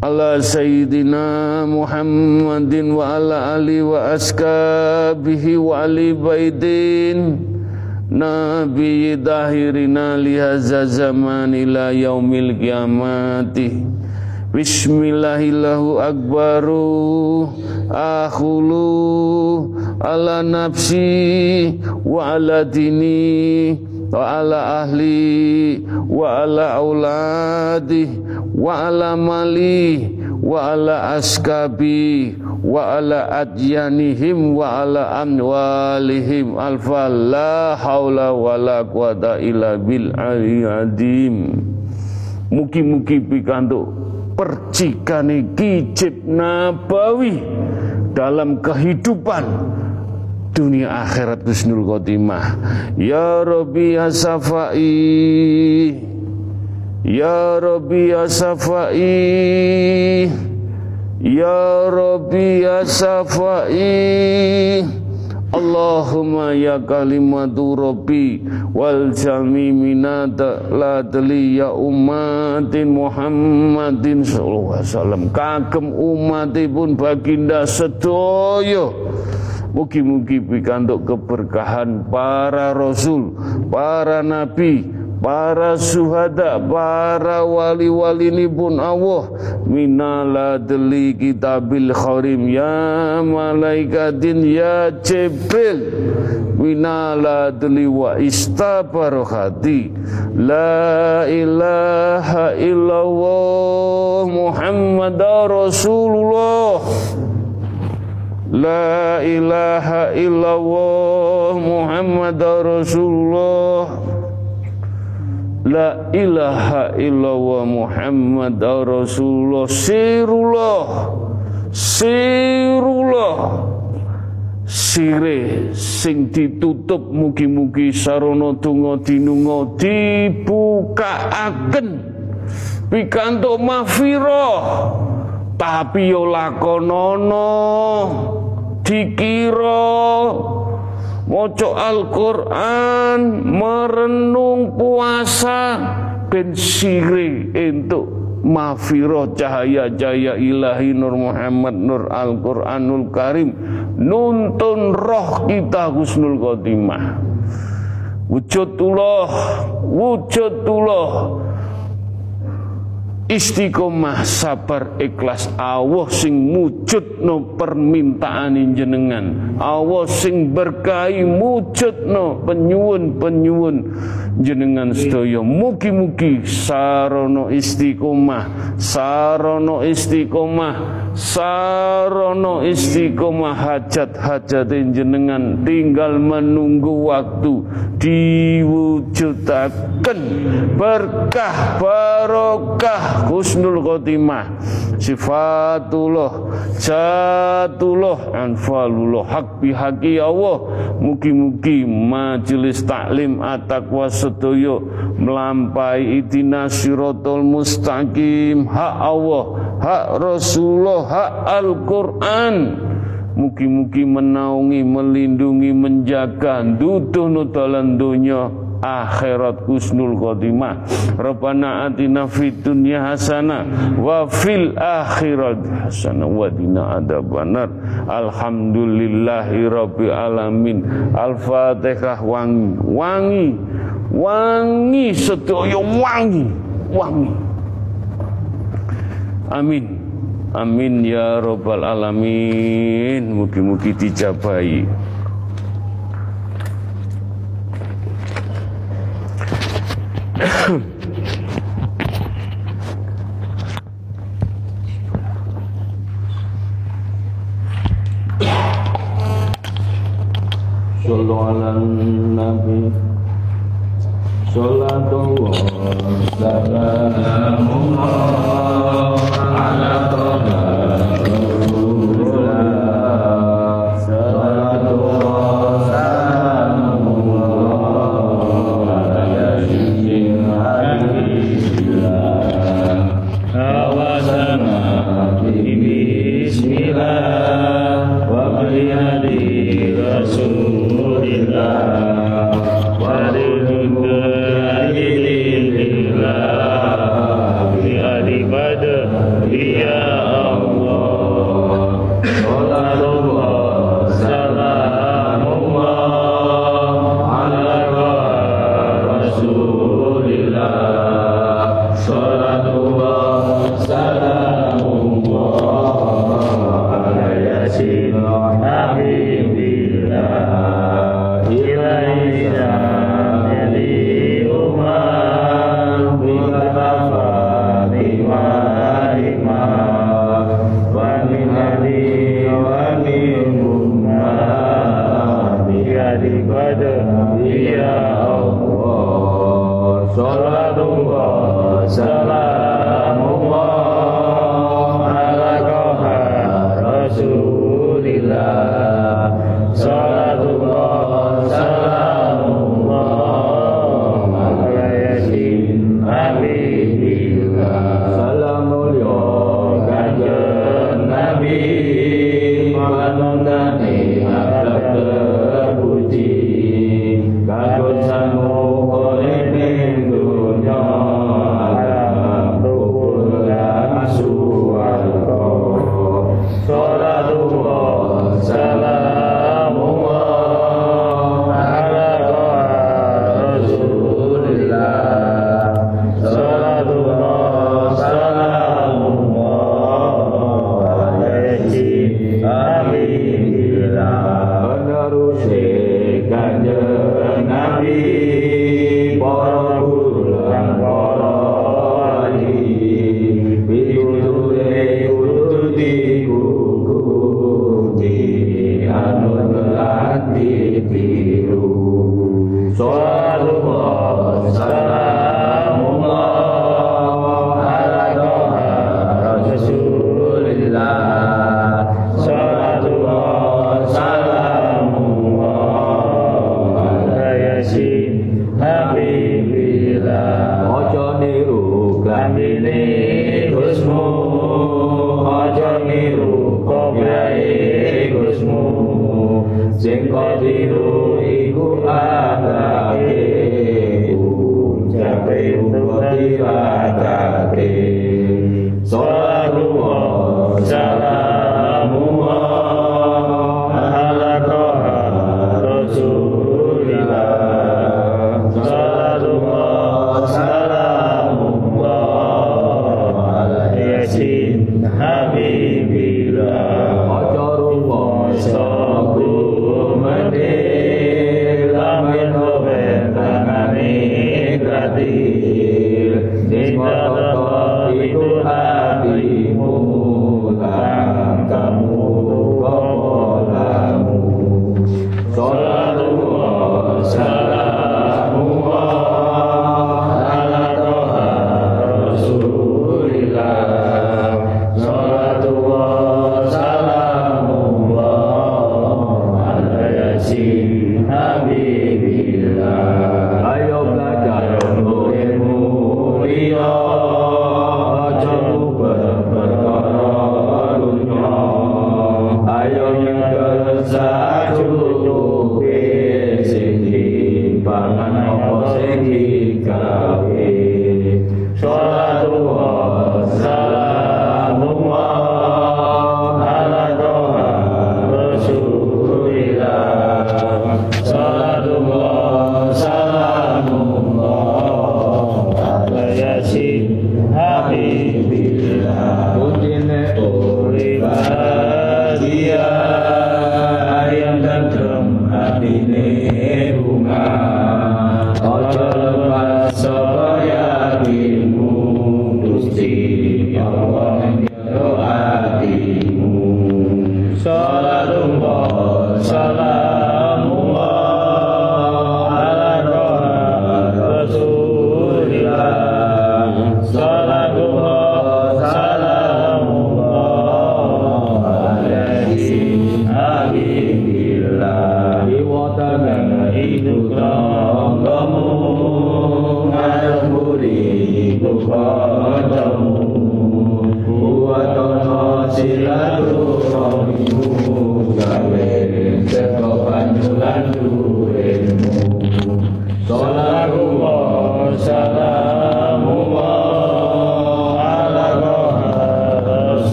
Ala sayyidina Muhammadin wa ala ali wa askabihi wa ali baidin Nabi dahirina lihaza zaman ila yaumil kiamati Bismillahillahu akbaru akhulu ala nafsi wa ala dini wa ala ahli wa ala auladi wa ala mali wa ala askabi wa ala adyanihim wa ala amwalihim. Alfa la haula wa la quwata illa bil adim. Mugi-mugi pikantuk percikane kicip nabawi dalam kehidupan dunia akhirat husnul khotimah. Ya rabbi ya safai ya rabbi ya safai ya rabbi ya safai Allahumma ya kalimatu rabbi wal jami minata la ya umatin Muhammadin sallallahu alaihi wasallam. Kagem umatipun baginda sedoyo Mugi-mugi pikantuk keberkahan para rasul, para nabi, para suhada, para wali-wali ini pun Allah minaladli kitabil kharim ya malaikatin ya Jibril. Minaladli wa istabarohati. La ilaha illallah Muhammad Rasulullah. La ilaha illallah Muhammad Rasulullah La ilaha illallah Muhammad Rasulullah. Sirullah. Sirullah. Sire sing ditutup mugi-mugi sarana donga dinunga dibukaaken pikantuk mahfirah tapi yo lakonono dikira maca Al-Qur'an merenung puasa ben sire entuk mafiro cahaya-cahaya ilahi Nur Muhammad Nur Al-Quranul Karim. Nuntun roh kita husnul khotimah. Wujudullah wujudullah istiqomah sabar ikhlas. Allah sing mujudno permintaan jenengan. Allah sing berkahi mujudno penyuwun-penyuwun jenengan sedaya. Mugi-mugi sarono istiqomah sarono istiqomah sarono istiqomah hajat-hajat jenengan tinggal menunggu waktu diwujudaken berkah barokah husnul khotimah. Sifatullah jatullah anfalullah. Hak bihaki Allah. Mugi-mugi majelis taklim at-taqwa sedoyo melampai itina siratal mustaqim. Hak Allah hak Rasulullah hak Al-Qur'an. Mugi-mugi menaungi, melindungi, menjaga, duduh nudalan dunia akhirat husnul khotimah. Rabbana atina fid dunya hasanah wa fil akhirat hasanah wa dina adzabannar. Alhamdulillahi rabbil alamin. Al-fatihah wangi wangi wangi sedaya wangi wangi amin. Amin ya rabbal alamin. Mugi-mugi dijabahi. Sallu ala nabi. Salatu salamullah ala